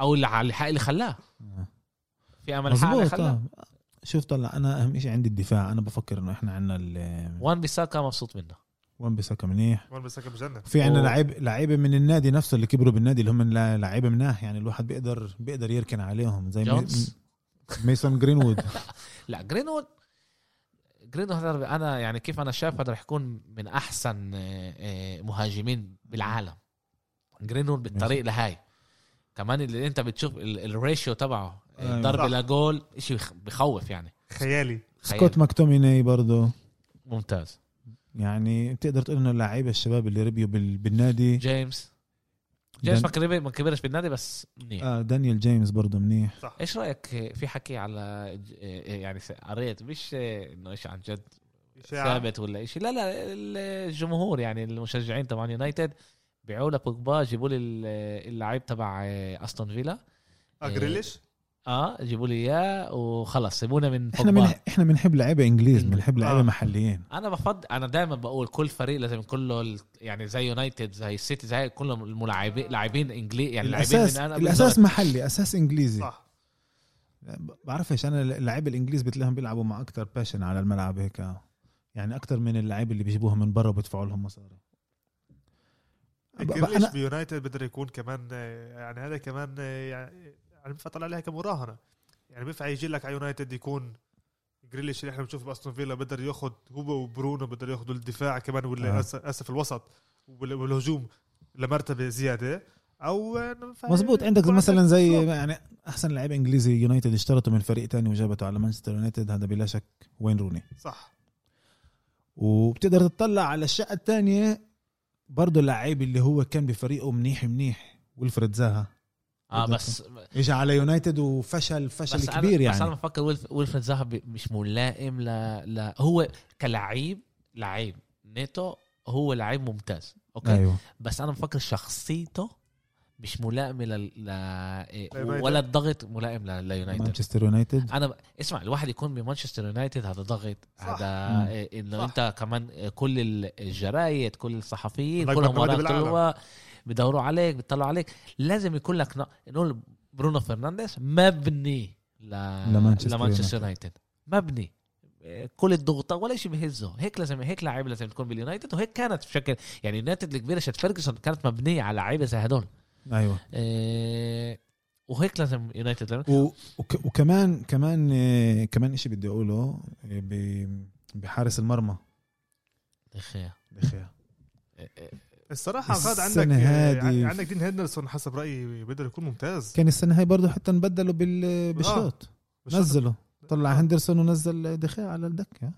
أو اللي- الحق اللي خلاه. في أمل خلاه آه. شوف طلع أنا أهم شيء عندي الدفاع. أنا بفكر إنه إحنا عندنا ال- وان بيساكا مبسوط منه. وين بيساكا منيح. وين بسكن بجنن في عندنا لعيب لعيبة من النادي نفسه اللي كبروا بالنادي اللي هم لعيبة مناح. يعني الواحد بيقدر بيقدر يركن عليهم زي جونز؟ ميسون جرينوود. لا جرينوود جرينوود هذا أنا يعني كيف أنا شايف هذا رح يكون من أحسن آه، آه، مهاجمين بالعالم. جرينوود بالطريق لهاي. كمان اللي أنت بتشوف ال- ال ratio تبعه. أيوة. ضربه صح. لجول شيء بخوف يعني. خيالي. سكوت ماكتوميني برضه ممتاز. يعني بتقدر تقول إنه اللعيبة الشباب اللي ربيوا بال- بالنادي. جيمس. جيمس دان- ما كبر ما كبرش بالنادي بس منيح. آه دانيال جيمس برضه منيح. إيش رأيك في حكي على ج- يعني قريت مش إنه إيش عن جد إشاعة. ثابت ولا شيء لا لا الجمهور يعني المشجعين تبع يونايتد بيعوا لبوجبا جيبوا لي اللعيب تبع أستون فيلا. آه جريليش آه جيبوا لي إياه وخلص سيبونا من إحنا من إحنا بنحب لعيبة إنجليز إنجليز. بنحب لعيبة آه. محليين. أنا بفضل أنا دائما بقول كل فريق لازم يكون له يعني زي يونايتد زي السيتي زي كلهم الملاعبين لاعبين انجليزي يعني لاعبين الاساس من أنا الأساس محلي أساس إنجليزي. صح. بعرفش أنا اللعيبه الإنجليز بتلاقيهم بيلعبوا مع أكتر passion على الملعب هيك. يعني أكتر من اللعيبه اللي بيجيبوها من برا وبيدفعوا لهم مصاري. جريليش بيونايتد بقدر يكون كمان يعني هذا كمان يعني يعني بينفع عليها كمراهنه يعني بينفع يجي لك على يونايتد يكون جريليش اللي إحنا بنشوفه بأستون فيلا بقدر ياخذ هو وبرونو بقدر ياخذوا الدفاع كمان ولا آه. أسف الوسط وال- والهجوم لمرتبة زيادة. أو مزبوط عندك مثلا زي. يعني أحسن لعيب إنجليزي يونايتد اشترته من فريق تاني وجابته على مانشستر يونايتد هذا بلا شك وين روني. صح. وبتقدر تطلع على الشقة الثانية برضه اللعيب اللي هو كان بفريقه منيح منيح ويلفريد زاها. آه بس اجى على يونايتد وفشل فشل بس كبير أنا بس أنا يعني بفكر ويلف- ويلفريد زاها ب- مش ملائم ل... لا. هو كلعيب لعيب نيتو هو لعيب ممتاز. okay؟ أيوه. بس أنا بفكر شخصيته مش ملائمه ل... ل... ولا الضغط ملائم ل... ليونايتد. مانشستر يونايتد. أنا ب... اسمع الواحد يكون بمانشستر يونايتد هذا ضغط صح. هذا. إيه، إنه. أنت كمان كل الجرايد كل الصحفيين من كلهم وراك بدوروا عليك بيطلعوا عليك. لازم يكون لك ن- نقول برونو فرنانديز مبني ل... لمانشستر لمانشستر يونايتد. مبني. كل الضغوطات ولا شيء بهزه هيك لازم هيك لعيبه لازم تكون باليونايتد وهيك كانت بشكل يعني يونايتد الكبيرة تحت فيرجسون كانت مبنية على لعيبة زي هدول. أيوه. إيه وهيك لازم يونايتد و... وك... وكمان كمان آه، كمان شيء بدي أقوله آه، ب... بحارس المرمى. دي خيا. دي خيا. إيه. الصراحة غاد عندك السنة آه، هادي- عندك دين هندرسون حسب رايي بقدر يكون ممتاز. كان السنة هاي برضه حتى نبدلوا بال... بالشوط مش نزله طلع هندرسون ونزل دخيا على الدكه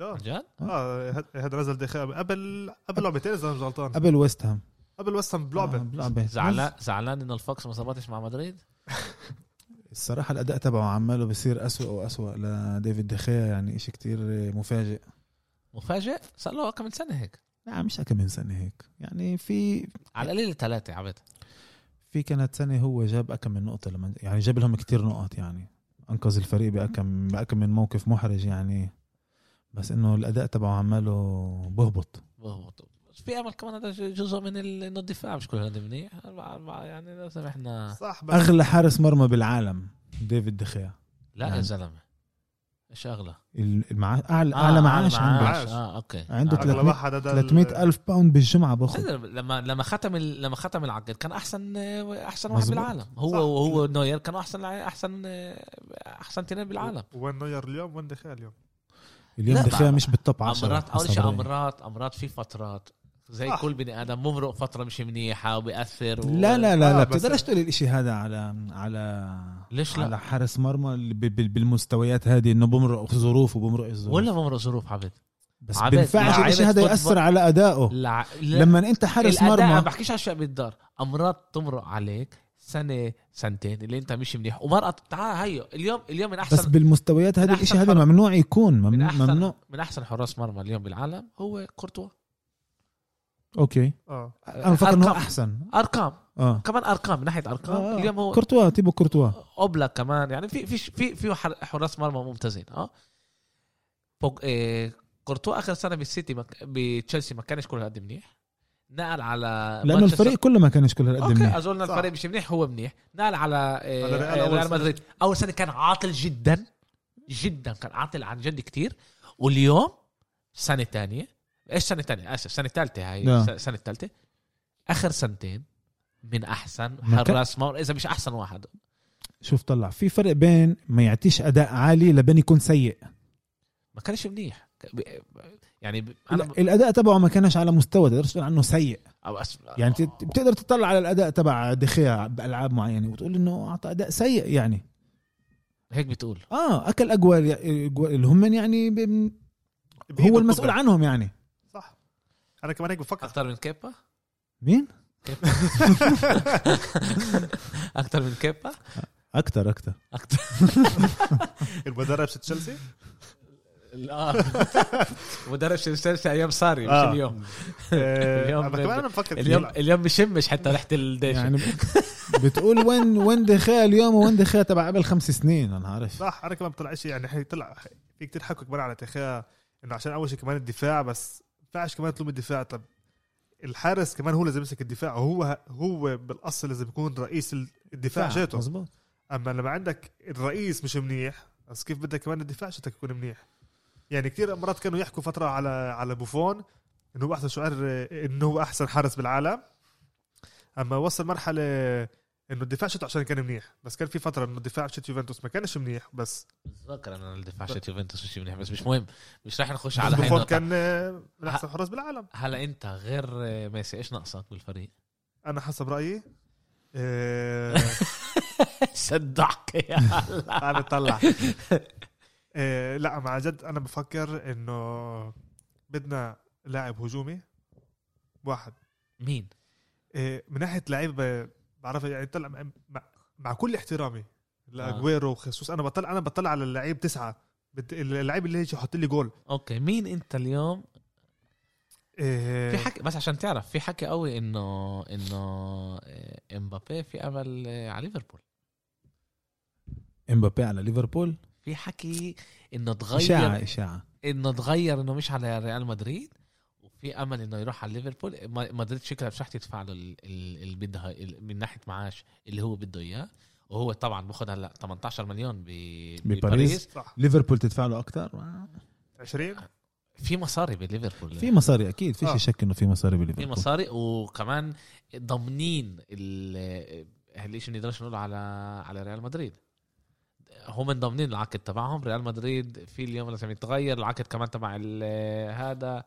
آه. عن جد؟ آه. هاد- هذا نزل دخيا. قبل قبل لعبتين اذا مش غلطان. قبل ويست هام. قبل ويست هام بلعبة. آه، بلعبة. زعلان زعلان إنه الفاكس ما ظبطش مع مدريد؟ الصراحة الأداء تبعه عماله بصير أسوأ وأسوأ لديفيد دخيا يعني إشي كتير مفاجئ. مفاجئ؟ صار له كم سنة هيك. لا مش كم من سنة هيك. يعني في على القليل ثلاثة عبد. في كانت سنة هو جاب أكم من نقطة لما يعني جاب لهم كتير نقط يعني. أنقذ الفريق بأكم بأكم من موقف محرج يعني. بس إنه الأداء تبعه عماله بهبط. بهبط. بس في أمل كمان هذا جزء من ال- إنه الدفاع مش كل هذا منيح. يعني لازم إحنا صح أغلى حارس مرمى بالعالم ديفيد دخيا. لا يا نعم. زلمه إيش اغلى؟ المع... اعلى آه، أعلى معاش عنده معاش. آه أوكي عنده آه. اغلى 300 واحد هذا 300 ألف pound بالجمعة باخذ لما لما ختم ال- لما ختم العقد كان أحسن أحسن واحد. بالعالم هو صح. وهو نوير كانوا أحسن لع- أحسن أحسن تنين بالعالم وين نوير اليوم وين دخيا اليوم اليوم دخيا مش بال top 10 امرات أول شيء. امرات امرات في فترات زي صح. كل بني آدم ممرق فترة مش منيحة وبيأثر و... لا لا لا آه، لا بس- بتقدرش تقول الإشي هذا على على ليش لا؟ على حارس مرمى اللي ب- ب- بالمستويات هذه إنه بمرق ظروف وبمرق الظروف ولا ممرق ظروف عبد بس عبد، بينفعش الإشي هذا يأثر على أدائه لا, لا. لما أنت حارس الأداء ما مرمى بحكيش على اشياء بالدار أمراض تمرق عليك سنة سنتين اللي أنت مش منيح ومرأة تعال هيو اليوم اليوم من بس احسن بالمستويات هذا من الإشي أحسن هذا. ممنوع يكون من ممنوع, احسن ممنوع. من أحسن حراس مرمى اليوم بالعالم هو كورتوا أوكي. آه. أنا بفكر انه ارقام أحسن. أرقام. آه. كمان أرقام من ناحية أرقام آه. اليوم هو كورتوا تيبو كورتوا. أوبلاك كمان. يعني في في في في حر- حراس مرمى ممتازين آه. بوج... إيه كورتوا آخر سنة بالسيتي مك... بتشيلسي ما كانش كل هالقد منيح. نقل على لأنه الفريق كله ما كانش كل هالقد أوكي منيح. أظن صح. الفريق مش منيح هو منيح. نقل على إيه ريال سنة. مدريد. أول سنة كان عاطل جدا جدا كان عاطل عن جد كتير. واليوم سنة تانية إيش سنة تانية؟ آسف سنة ثالثه هاي. لا. س- سنة ثالثه آخر سنتين من أحسن حراس مرمى إذا مش أحسن واحد. شوف طلع في فرق بين ما يعطيش أداء عالي لبين يكون سيء. ما كانش منيح. ب- يعني ب- أنا لا، الأداء تبعه ما كانش على مستوى تقدرش تقول عنه سيء. أو أس... يعني بت- بتقدر تطلع على الأداء تبع دخيا بألعاب معينة وتقول إنه أعطى أداء سيء يعني. هيك بتقول. آه أكل أجوال اللي هم يعني ب- هو المسؤول. عنهم يعني. أنا كمان هيك بفكر. أكثر من كيبا؟ مين؟ أكثر من كيبا؟ أكثر أكثر أكثر المدرب في تشيلسي لا. مدرب تشيلسي أيام صاري مش آه. اليوم. آه، اليوم أنا كمان بفكر اليوم. اليوم بشمش حتى ريحة الديش يعني بتقول وين وين دخيا اليوم وين دخيا تبع قبل خمس سنين أنا عارف. صح أنا كمان بطلع شيء يعني طلع في كتير حكوا كمان على تخيا إنه عشان أول شيء كمان الدفاع بس ينفعش كمان تلوم الدفاع. طب الحارس كمان هو لازم يمسك الدفاع وهو هو بالأصل لازم يكون رئيس الدفاع شاته مزبوط أما لما عندك الرئيس مش منيح بس كيف بدك كمان الدفاع شتك يكون منيح؟ يعني كثير مرات كانوا يحكوا فترة على على بوفون إنه هو أحسن شعر إنه هو أحسن حارس بالعالم. أما وصل مرحلة إنه الدفاع شتو عشان كان منيح. بس كان في فترة إنه الدفاع شت يوفنتوس ما كانش منيح بس بتذكر أنا الدفاع شت يوفنتوس مش منيح. بس مش مهم. مش راح نخش على هاي. كان من أحسن حراس بالعالم. هلا أنت غير ميسي إيش ناقصك بالفريق؟ أنا حسب رأيي آه، صدعك يا هلا تعال نطلع. آه، لا مع جد أنا بفكر إنه بدنا لاعب هجومي واحد. مين؟ آه، من ناحية لعيب بعرف يعني طلع مع, مع- كل احترامي لأجويرو وخصوص أنا بطلع أنا بطلع على اللعيب تسعة. اللعيب اللي يجي يحط لي جول. أوكي مين أنت اليوم؟ آه، في حكي بس عشان تعرف في حكي قوي انه إنه آه، إمبابي في أمل آه، على ليفربول. إمبابي على ليفربول؟ في حكي إنه إشاعة تغير إشاعة. إنه تغير إنه مش على ريال مدريد؟ وفي أمل إنه يروح على ليفربول. ما- مدريد شكلها مش رح تدفع له ال- ال- اللي بدها من ناحية معاش اللي هو بده إياه. وهو طبعا باخذ هلأ 18 مليون بباريس. ليفربول تدفع له أكثر 20 في مصاري بليفربول. في مصاري أكيد. في آه. شك إنه في مصاري في بليفربول مصاري. وكمان ضامنين ال- هالشيء نقدرش نقول على على ريال مدريد. هم ضامنين العقد تبعهم. ريال مدريد في اليوم لازم يتغير. العقد كمان تبع ال- هذا.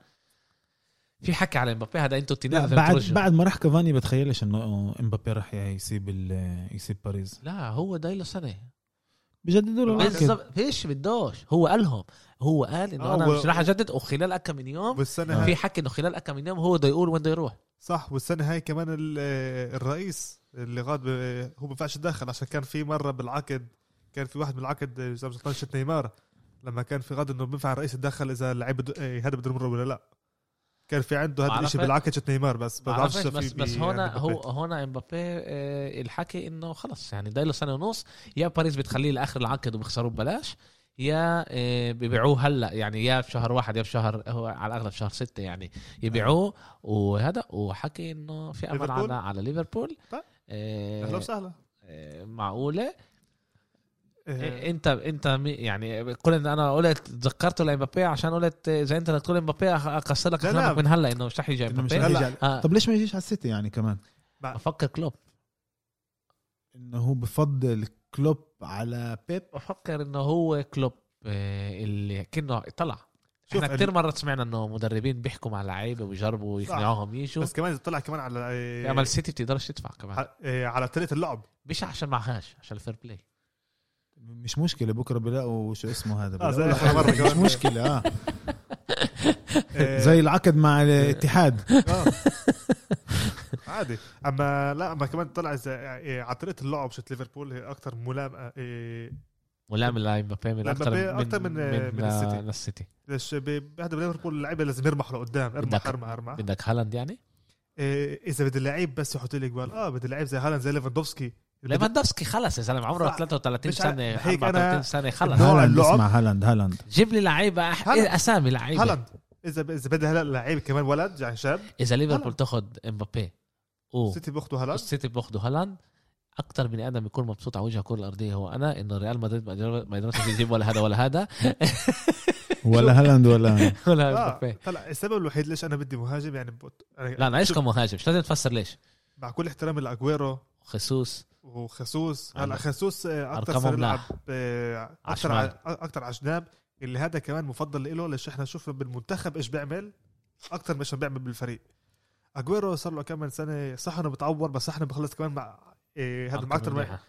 في حكي على امبابي هذا أنتوا التنين بعد ترجعوا. بعد ما راح كافاني بتخيلش إنه امبابي راح يسيب ال- يسيب باريس. لا هو دايله سنة. بجددوا له العقد بالضبط. فيش بدوش. هو قالهم. هو قال إنه آه، أنا و- مش راح أجدد وخلال كم من يوم والسنة في حكي إنه خلال كم من يوم هو بده يقول وين بده يروح. صح والسنة هاي كمان ال- الرئيس اللي غاد ب- هو ما بينفعش يتدخل عشان كان في مرة بالعقد كان في واحد من العقد آه، اذا مش نيمار. لما كان في غاد إنه بينفع الرئيس يتدخل إذا اللعيب هذا بده يمر ولا لا. كان في عنده هذا. الشيء بالعقد شت نيمار بس بعرفش بعرفش بس بس بي- هون يعني هو. هون امبابي آه، الحكي إنه خلص يعني ضايله سنة ونص يا باريس بتخليه لآخر العقد وبيخسروه ببلاش يا آه، ببيعوه هلأ يعني يا بشهر واحد يا بشهر هو على الأغلب شهر ستة يعني يبيعوه وهذا وحكي إنه في أمل؟ على على ليفربول طيب. آه، أهلا وسهلا معقولة آه، انت انت يعني كل إن أنا قلت ذكرته لامبابي عشان قلت إذا أنت تقول إمبابي أكسر لك لا، لا. احلامك من هلا إنه مش رح يجي إمبابي. آه، طب ليش ما يجيش على السيتي يعني كمان؟ بفكر كلوب. إنه هو بفضل كلوب على بيب؟ بفكر إنه هو كلوب آه، اللي كأنه طلع. إحنا كثير مرات سمعنا إنه مدربين بيحكوا مع لعيبه ويجربوا يقنعوهم يجوا. بس كمان إذا طلع كمان على آه، مان سيتي بتقدرش تدفع كمان. آه، على طريقة اللعب. مش عشان معهاش عشان ال fair play. مش مشكلة بكرة بلاقوا شو اسمه هذا. آه، مش. مشكلة آه. آه، زي العقد مع الاتحاد. آه. عادي. أما لا أما كمان طلع إذا إيه، على طريقة اللعب شت ليفربول هي أكثر ملائمة إيه، ملائم لامبابي من أكثر من أكتر من- من, من السيتي. ليش ب- بهدف ليفربول اللعيبة لازم يرمح لقدام. ارمح ارمح ارمح. بدك هالاند يعني؟ إيه، إذا بدي اللعيب بس يحط لي جول آه بدي لعيب زي هالاند زي ليفاندوفسكي. ليفاندوفسكي خلص يا زلمة عمره صح. 33 مش ع- سنه هيك 34 أنا- سنة خلص. هالاند اللعب. اسمع هالاند هالاند. جيب لي لعيبة أح... إيه أسامي لعيبة. هالاند. إذا إذا بدي هلا لعيب كمان ولد يعني شاب. إذا ليفربول. تاخد إمبابي و سيتي باخذوا هالاند؟ السيتي بياخدوا هالاند أكثر بني آدم يكون مبسوط على وجه الكرة الأرضية هو أنا إنه ريال مدريد ما يقدر- ما يقدرش يجيب ولا هذا ولا هذا. ولا هالاند ولا ولا آه إمبابي. هلا السبب الوحيد ليش أنا بدي مهاجم يعني. يعني لا نعيش شوف، كمهاجم؟ مش لازم تفسر ليش. مع كل احترامي لأجويرو خصوص وخصوص هلا آه، أكثر صار يلعب. آه، أكثر. أكثر على جناب اللي هذا كمان مفضل له ليش إحنا شفنا بالمنتخب إيش بيعمل؟ أكثر من إيش بيعمل بالفريق. أجويرو صار له كم سنة صح إنه بتعور بس إحنا بخلص كمان مع إيه هذا مع أكثر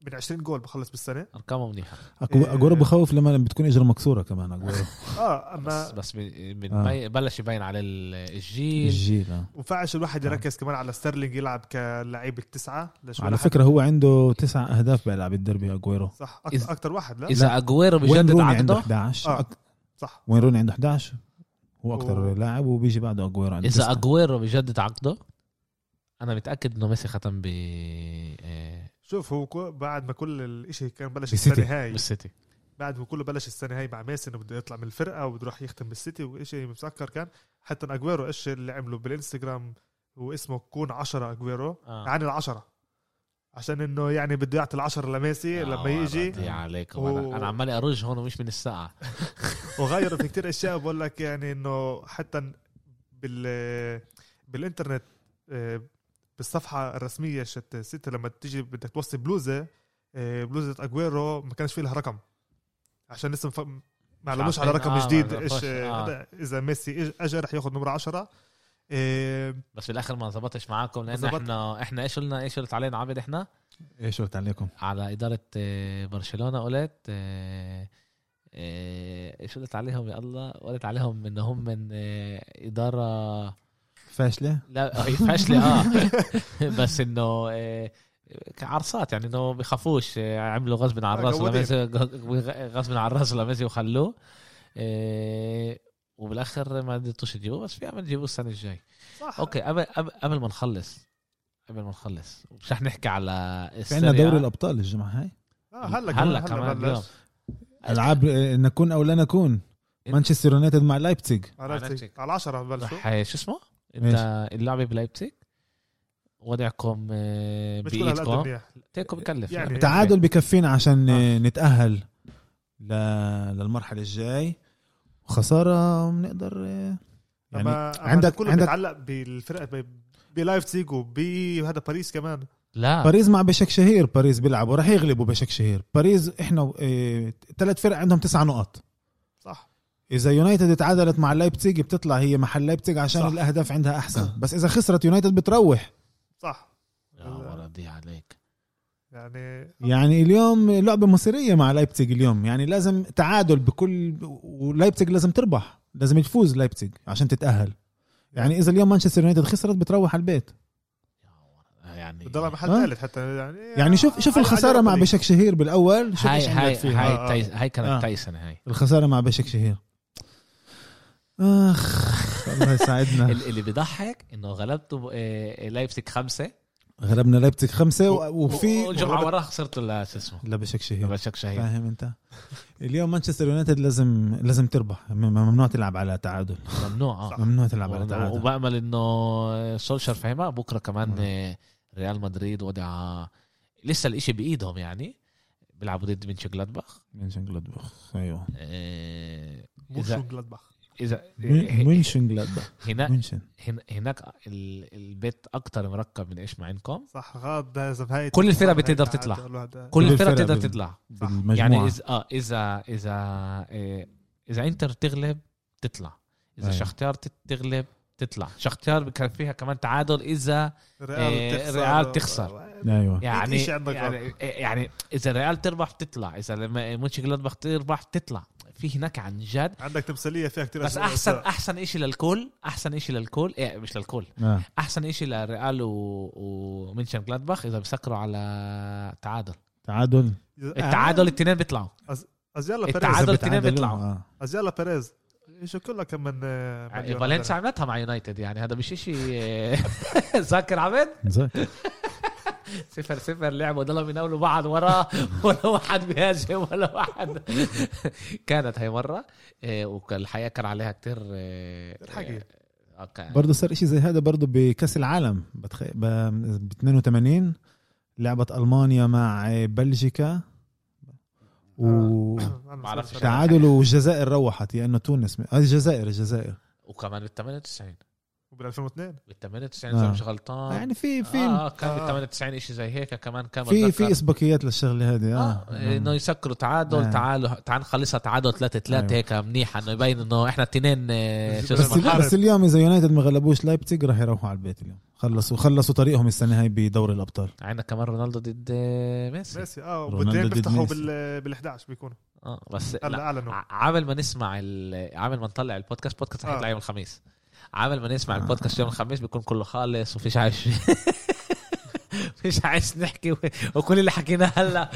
من, منيحة. من 20 جول بخلص بالسنة أرقامه منيحة إيه. أجويرو بخوف لما بتكون إجره مكسورة كمان أجويرو آه بس أما بس من من آه. بلش يبين على ال- الجيل الجيل آه. وفعش الواحد آه. يركز كمان على ستيرلينج يلعب كلعيب التسعة ليش على فكرة هو عنده تسع أهداف بيلعب الدربي اجويرو صح أكثر أكثر واحد لا إذا اجويرو وين بجدد روني عنده عقده 11 آه. أك- صح وين روني عنده 11 هو أكثر و- لاعب وبيجي بعده اجويرو عنده إذا. اجويرو بجدد عقده أنا متأكد إنه ميسي ختم ب آه، شوف هو كو- بعد ما كل الإشي كان بلش. السنة هاي. بالسيتي. بعد ما كله بلش السنة هاي مع ميسي إنه بده يطلع من الفرقة وبده يروح يختم بالسيتي وشيء مسكر كان. حتى أجويرو إيش اللي عمله بالإنستغرام واسمه كون 10 أجويرو. آه. يعني العشرة. عشان إنه يعني بده يعطي العشرة لميسي لما يجي. يا عليكم و- أنا, أنا عمال ارج هون ومش من الساعة. وغيروا في كتير أشياء. بقول لك يعني إنه حتى بال بالإنترنت آه، بالصفحة الرسمية شت سيتي لما تيجي بدك توصي بلوزة آه، بلوزة أجويرو ما كانش في لها رقم عشان لسه مف... ما علموش على. رقم آه، جديد إيش. آه، آه. إذا ميسي إج- اجى رح ياخذ نمرة 10 آه، بس بالآخر ما زبطش معاكم لأن زبط. إحنا إحنا إيش قلنا إيش قلت علينا عبد إحنا إيش قلت عليكم على إدارة آه، برشلونة قلت إيش قلت عليهم يا الله قلت عليهم انهم من آه، إدارة فاشلة؟ لا هي فاشلة آه. بس إنه آه، كعرصات يعني إنه بيخافوش آه، عملوا غصب عن الراس. لميسي غصب عن الراس لميسي وخلوه آه، وبالآخر ما قدرتوش تجيبوه بس في أمل تجيبوه السنة الجاي. صح. أوكي قبل قبل قبل ما نخلص قبل ما نخلص مش رح نحكي على في عندنا. دوري الأبطال الجمعة هاي. آه، هلا هلا كمان اليوم. ألعاب نكون أو لا نكون. مانشستر يونايتد مع لايبزيج على لايبزيج. على 10 بلشوا. رح شو اسمه؟ انت اللعبة بلايبزيج وضعكم آه، بإيدكم. منيح תיקו بكفي. يعني تعادل بكفينا عشان آه. آه. نتأهل ل... للمرحلة الجاي. وخساره بنقدر آه، يعني عندك- عندك كله عندك- بيتعلق بالفرقة ب- بلايبزيج وبهذا باريس كمان. لا. باريس مع بشك شهير باريس بيلعبوا راح يغلبوا بشك شهير. باريس إحنا ثلاث فرق عندهم تسع نقط. صح. إذا يونايتد تعادلت مع لايبزيج بتطلع هي محل لايبزيج عشان صح. الأهداف عندها أحسن. بس إذا خسرت يونايتد بتروح. صح. يا ولدي عليك. يعني يعني اليوم لعبة مصيرية مع لايبزيج اليوم. يعني لازم تعادل بكل ولايبزيج لازم تربح. لازم تفوز لايبزيج عشان تتأهل. يعني إذا اليوم مانشستر يونايتد خسرت بتروح على البيت. يعني بضل محل آه. ثالث حتى. يعني يعني شوف شوف الخسارة مع. بشك شهير بالأول. شوف هاي هاي هاي آه، آه. هاي كانت آه. تايسن هاي. الخسارة مع بشك شهير أخ. الله يساعدنا. ال- اللي بيضحك إنه غلبتوا آه، لايبزيج خمسة. غلبنا لايبزيج خمسة و- وفي والجمعه وراها خسرتوا لا شو اسمه؟ لا بشك شهير. بشك شهير فاهم أنت. اليوم مانشستر يونايتد لازم لازم تربح. ممنوع تلعب على تعادل. ممنوع آه. ممنوع تلعب على تعادل. وبأمل إنه سولشر فهمها. بكرة كمان. آه، ريال مدريد وضع لسه الإشي بإيدهم يعني. بيلعبوا ضد مونشن جلادباخ مونشن جلادباخ أيوه. آه، شو جلادباخ إذا مونشن جلادباخ هنا مونشن هن- هناك ال- البيت أكتر مركب من إيش ما عندكم صح هاي كل الفرق بتقدر تطلع. كل الفرق بتقدر تطلع. يعني اذا آه اذا إذا آه، إذا انتر تغلب تطلع. إذا أيوة. شاختار تت- تغلب تطلع. شاختار كان فيها كمان تعادل إذا إيه، ريال تخسر. أيوه. يعني يعني, يعني إذا الريال تربح بتطلع إذا لما مونشن جلادباخ تربح بتطلع في هناك عن جد. عندك تمثيليه فيها كتير بس. احسن أحسن شيء للكل أحسن شيء للكل إيه مش للكل. آه. أحسن شيء للريال و... ومونشن جلادباخ إذا بيسكروا على تعادل. تعادل. التعادل الاثنين بيطلعوا. از يلا التعادل بيريز. الاثنين بتعادلوا، بيطلعوا. آه. از يلا بيريز شو كلها كم من آه، يعني فالنسيا هذا. عملتها مع يونايتد يعني. هذا مش شيء ذاكر عبد. صفر صفر لعبوا ضلوا يناولوا بعض وراه ولا واحد بيهاجم ولا واحد. كانت هي مرة إيه، والحياة كان عليها كتير إيه، الحقيقة. آه، برضه صار إشي زي هذا برضه بكأس العالم. بتخ... ب... ب 82 لعبت ألمانيا مع بلجيكا. و تعادل والجزائر روحت يا إنه تونس. آه، الجزائر الجزائر. وكمان بال 98 وبال 2002 بال 98 إذا آه. مش غلطان يعني في في آه كان بال آه. 98 شيء زي هيك كمان كان في. في إسبقيات للشغلة هذه آه آه, إنه يسكروا تعادل آه. تعالوا تعال نخلصها تعادل 3 3 أيوة. هيك منيحه إنه يبين إنه إحنا الاثنين آه، شو بس بس, اسمه. بس اليوم إذا يونايتد ما غلبوش لايبتيج راح يروحوا على البيت اليوم خلصوا خلصوا طريقهم السنة هاي بدوري الأبطال عندنا كمان رونالدو ضد آه، ميسي ميسي آه ضد بيفتحوا. بال بال 11 بيكونوا آه بس لا ما نسمع ال- عامل ما نطلع ال podcast podcast رح آه. يطلع يوم الخميس عامل ما نسمع آه. البودكاست يوم الخميس بيكون كله خالص وفيش عايش فيش عايز نحكي وكل اللي حكيناه هلا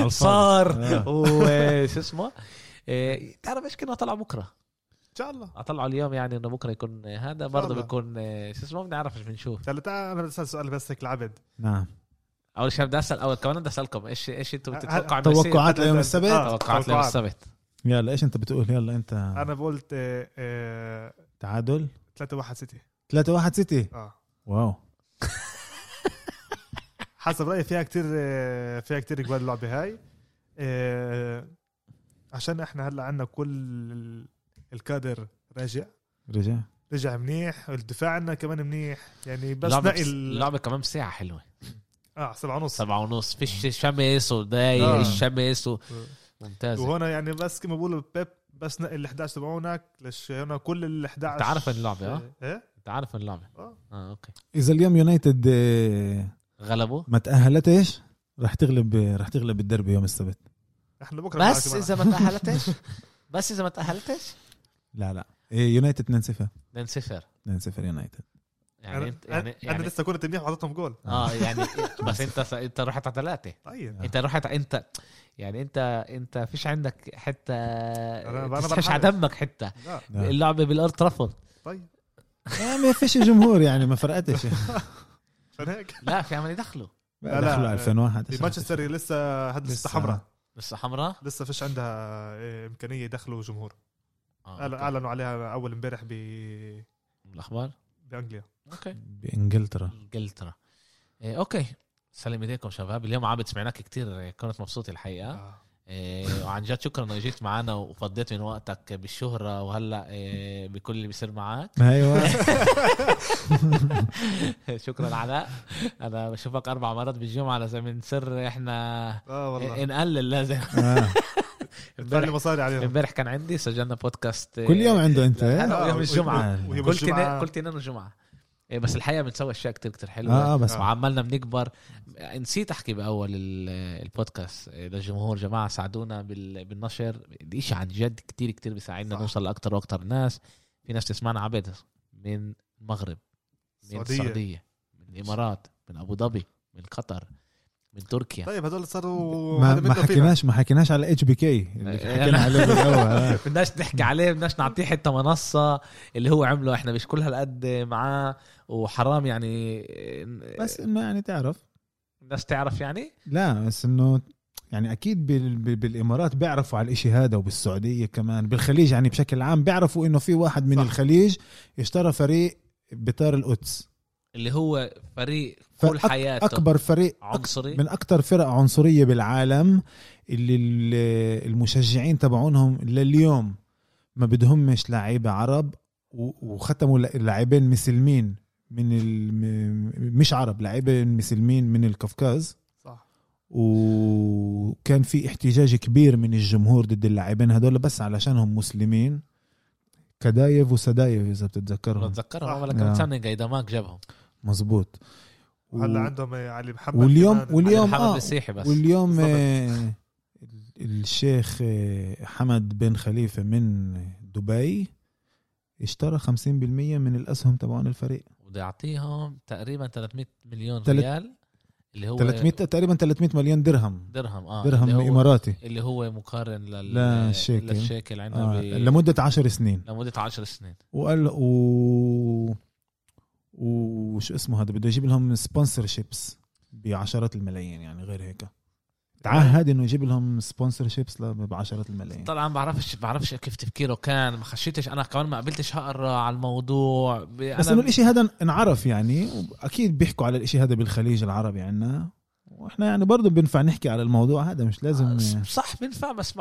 آه. صار آه. وشو اسمه تعرف إيش كنا طلع بكرة إن شاء الله اطلعوا اليوم يعني إنه بكرة يكون هذا برضه. بيكون شو اسمه بنعرف إيش بنشوف هلا تعال أنا بدي أسأل سؤال بس هيك لعبد نعم أول شيء بدي أسأل أول كمان بدي أسألكم إيش إيش أنتم بتتوقعوا؟ توقعات ليوم السبت. توقعات ليوم. السبت يلا إيش أنت بتقول يلا أنت أنا قلت تعادل؟ 3 1 سيتي. 3 1 سيتي؟ آه. واو. حسب رأيي فيها كتير آه، فيها كتير اجوال اللعبه هاي آه، عشان إحنا هلأ عندنا كل ال- الكادر راجع. رجع رجع منيح الدفاع عندنا كمان منيح. يعني بس اللعبة نقي ال- اللعبة كمان بساعة حلوة. آه سبعة ونص. سبعة ونص. فيش شمس ودايق آه. الشمس و... ممتازة. وهنا يعني بس كما بقولوا بيب بس نقي ال 11 تبعونك ليش هنا كل ال 11 أنت عارف اللعبة آه؟ إيه؟ أنت عارف اللعبة آه. آه أوكي. إذا اليوم يونايتد آه، غلبوا؟ ما تاهلتش راح تغلب راح تغلب الدربي يوم السبت. إحنا بكرة بس إذا ما تأهلتش بس إذا ما تأهلتش لا لا. إيه، يونايتد 2 0 2 0 2 0 يونايتد. يعني أنا انت يعني أنا يعني لسه كنت منيح وحطيتهم جول. آه يعني بس. أنت أنت رحت على ثلاثة. طيب. أنت رحت انت يعني انت انت فيش عندك تسحش برحب. على دمك لا. لا. اللعبة بالأرض ترفض. طيب. آه، ما فيش جمهور يعني ما فرقتش. هيك لا في عمل يدخلوا. لا، لا. دخلوا 2001 في مانشستر لسه هاد لسه. حمراء. لسه حمراء؟ لسه فيش عندها إيه، إمكانية يدخلوا جمهور. آه،. أعلنوا عليها أول امبارح ب الأخبار؟ بأنجليا. أوكي. بإنجلترا. إنجلترا. إيه أوكي. سلم ايديكم شباب. اليوم عابد سمعناك كتير كنت مبسوط الحقيقة. آه. إيه وعن جد شكرا انه اجيت معنا وفضيت من وقتك بالشهرة وهلأ إيه بكل اللي بيصير معك أيوه. شكرا علاء أنا بشوفك أربع مرات بالجمعه لازم نصير إحنا آه والله. نقلل لازم. آه. لي مصاري عليهم. امبارح كان عندي سجلنا بودكاست كل يوم عنده أنت. آه، الجمعة. ويوم قلت الجمعة. قلت انه الجمعة. بس الحقيقة بنسوي أشياء كتير كتير حلوة. آه آه بس وعمالنا بنكبر. نسيت أحكي بأول ال- البودكاست. للجمهور جماعة ساعدونا بال- بالنشر. الاشي عن جد كتير كتير بيساعدنا. نوصل لأكتر وأكتر ناس. في ناس تسمعنا عبد من المغرب من السعودية. السعودية من الإمارات من أبو ظبي من قطر. من تركيا. طيب هدول صاروا ما, ما. حكيناش ما حكيناش على اتش بي كي اللي حكينا عليه بالاول آه. بدناش نحكي عليه بدناش نعطيه حتى منصة اللي هو عمله. إحنا مش كل هالقد معاه وحرام يعني بس إنه يعني تعرف. الناس تعرف يعني؟ لا بس إنه يعني أكيد بال- بال- بالإمارات بيعرفوا على الإشي هذا وبالسعودية كمان. بالخليج يعني بشكل عام بيعرفوا إنه في واحد من صح. الخليج اشترى فريق بطار القدس. اللي هو فريق فأك- كل حياته أكبر فريق عنصري. من أكثر فرق عنصرية بالعالم اللي ال- المشجعين تبعونهم لليوم ما بدهمش لعيبة عرب وختموا لاعبين مسلمين من مش عرب لاعبين مسلمين من القفقاز صح. وكان في احتجاج كبير من الجمهور ضد اللاعبين هدول بس علشانهم مسلمين. كدايف وسدايف إذا بتتذكرهم. بتذكرهم. آه. اول كم. سنه جابهم. مزبوط وهلا و- عندهم علي محمد واليوم كمان. واليوم محمد آه مسيحي بس. واليوم. آه الشيخ آه، حمد بن خليفة من دبي اشترى 50% من الأسهم تبعون الفريق. بده يعطيهم تقريبا 300 مليون تلت- ريال اللي هو 300 تقريبا 300 مليون درهم. درهم آه درهم اللي هو إماراتي. اللي هو مقارن لل للشيكل. للشيكل عندنا آه ب... لمدة 10 سنين. لمدة 10 سنين. وقال و وشو اسمه هذا؟ بده يجيب لهم sponsorships بعشرات الملايين يعني غير هيك. تعهد إنه يجيب لهم sponsorships بعشرات الملايين. طبعا بعرفش بعرفش كيف تفكيره كان ما خشيتش. أنا كمان ما قبلتش أقرا على الموضوع. بس إنه الإشي هذا انعرف يعني أكيد بيحكوا على الإشي هذا بالخليج العربي عنا. وإحنا يعني برضه بينفع نحكي على الموضوع هذا مش لازم آه، صح بينفع بس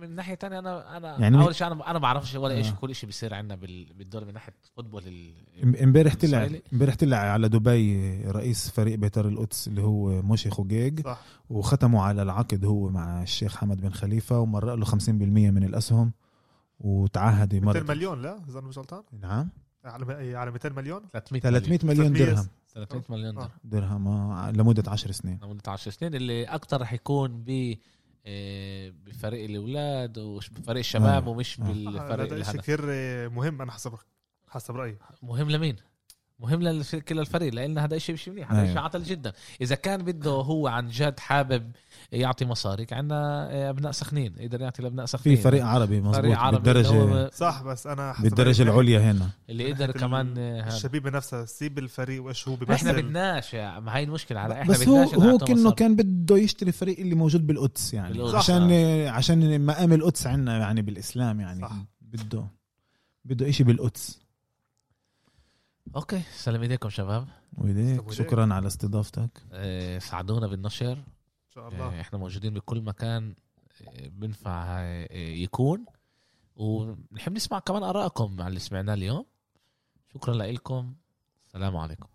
من ناحية تانية أنا أنا يعني أول شيء أنا أنا بعرفش ولا آه. شيء كل شيء بيصير عندنا بال- بالدوري من ناحية football ال... إمبارح طلع. إمبارح طلع على دبي رئيس فريق بيتار القدس اللي هو موشي حوجيج صح. وختموا على العقد هو مع الشيخ حمد بن خليفة ومرق له 50% من الأسهم وتعهد 200 يمرق مليون لا؟ إذا أنا مش غلطان؟ نعم. على على 200 مليون؟ 300 300 مليون 300 درهم. 300 مليون آه. درهم. درهم آه، لمدة 10 سنين. لمدة 10 سنين. اللي أكثر رح يكون ب آه، بفريق الأولاد وبفريق الشباب آه. ومش آه. بالفريق هذا شيء الهدف. كثير مهم أنا حسب حسب رأيي. مهم لمين؟ مهم لكل الفريق لأن هذا شيء مش منيح هذا أيوة. شيء عطل جدا إذا كان بده هو عن جد حابب يعطي مصاري عندنا أبناء سخنين يقدر يعطي لأبناء في سخنين فريق عربي مزبوط فريق عربي اللي بالدرجه صح بس أنا بالدرجة رأيي العليا هنا اللي قدر ناحية كمان آه،. الشبيبة نفسها سيب الفريق وإيش هو إحنا بيمثل بدناش يا ما هي المشكلة على إحنا بس هو بدناش هو مصاري. كان بده يشتري الفريق اللي موجود بالقدس يعني بالقدس. عشان صح. عشان مقام القدس عندنا يعني بالإسلام يعني صح. بده بده إشي بالقدس أوكي سلام ايديكم شباب ويديك. شكرا على استضافتك آه، ساعدونا بالنشر ان شاء الله آه، إحنا موجودين بكل مكان آه، بنفع يكون ونحب نسمع كمان ارائكم على اللي سمعناه اليوم شكرا لكم السلام عليكم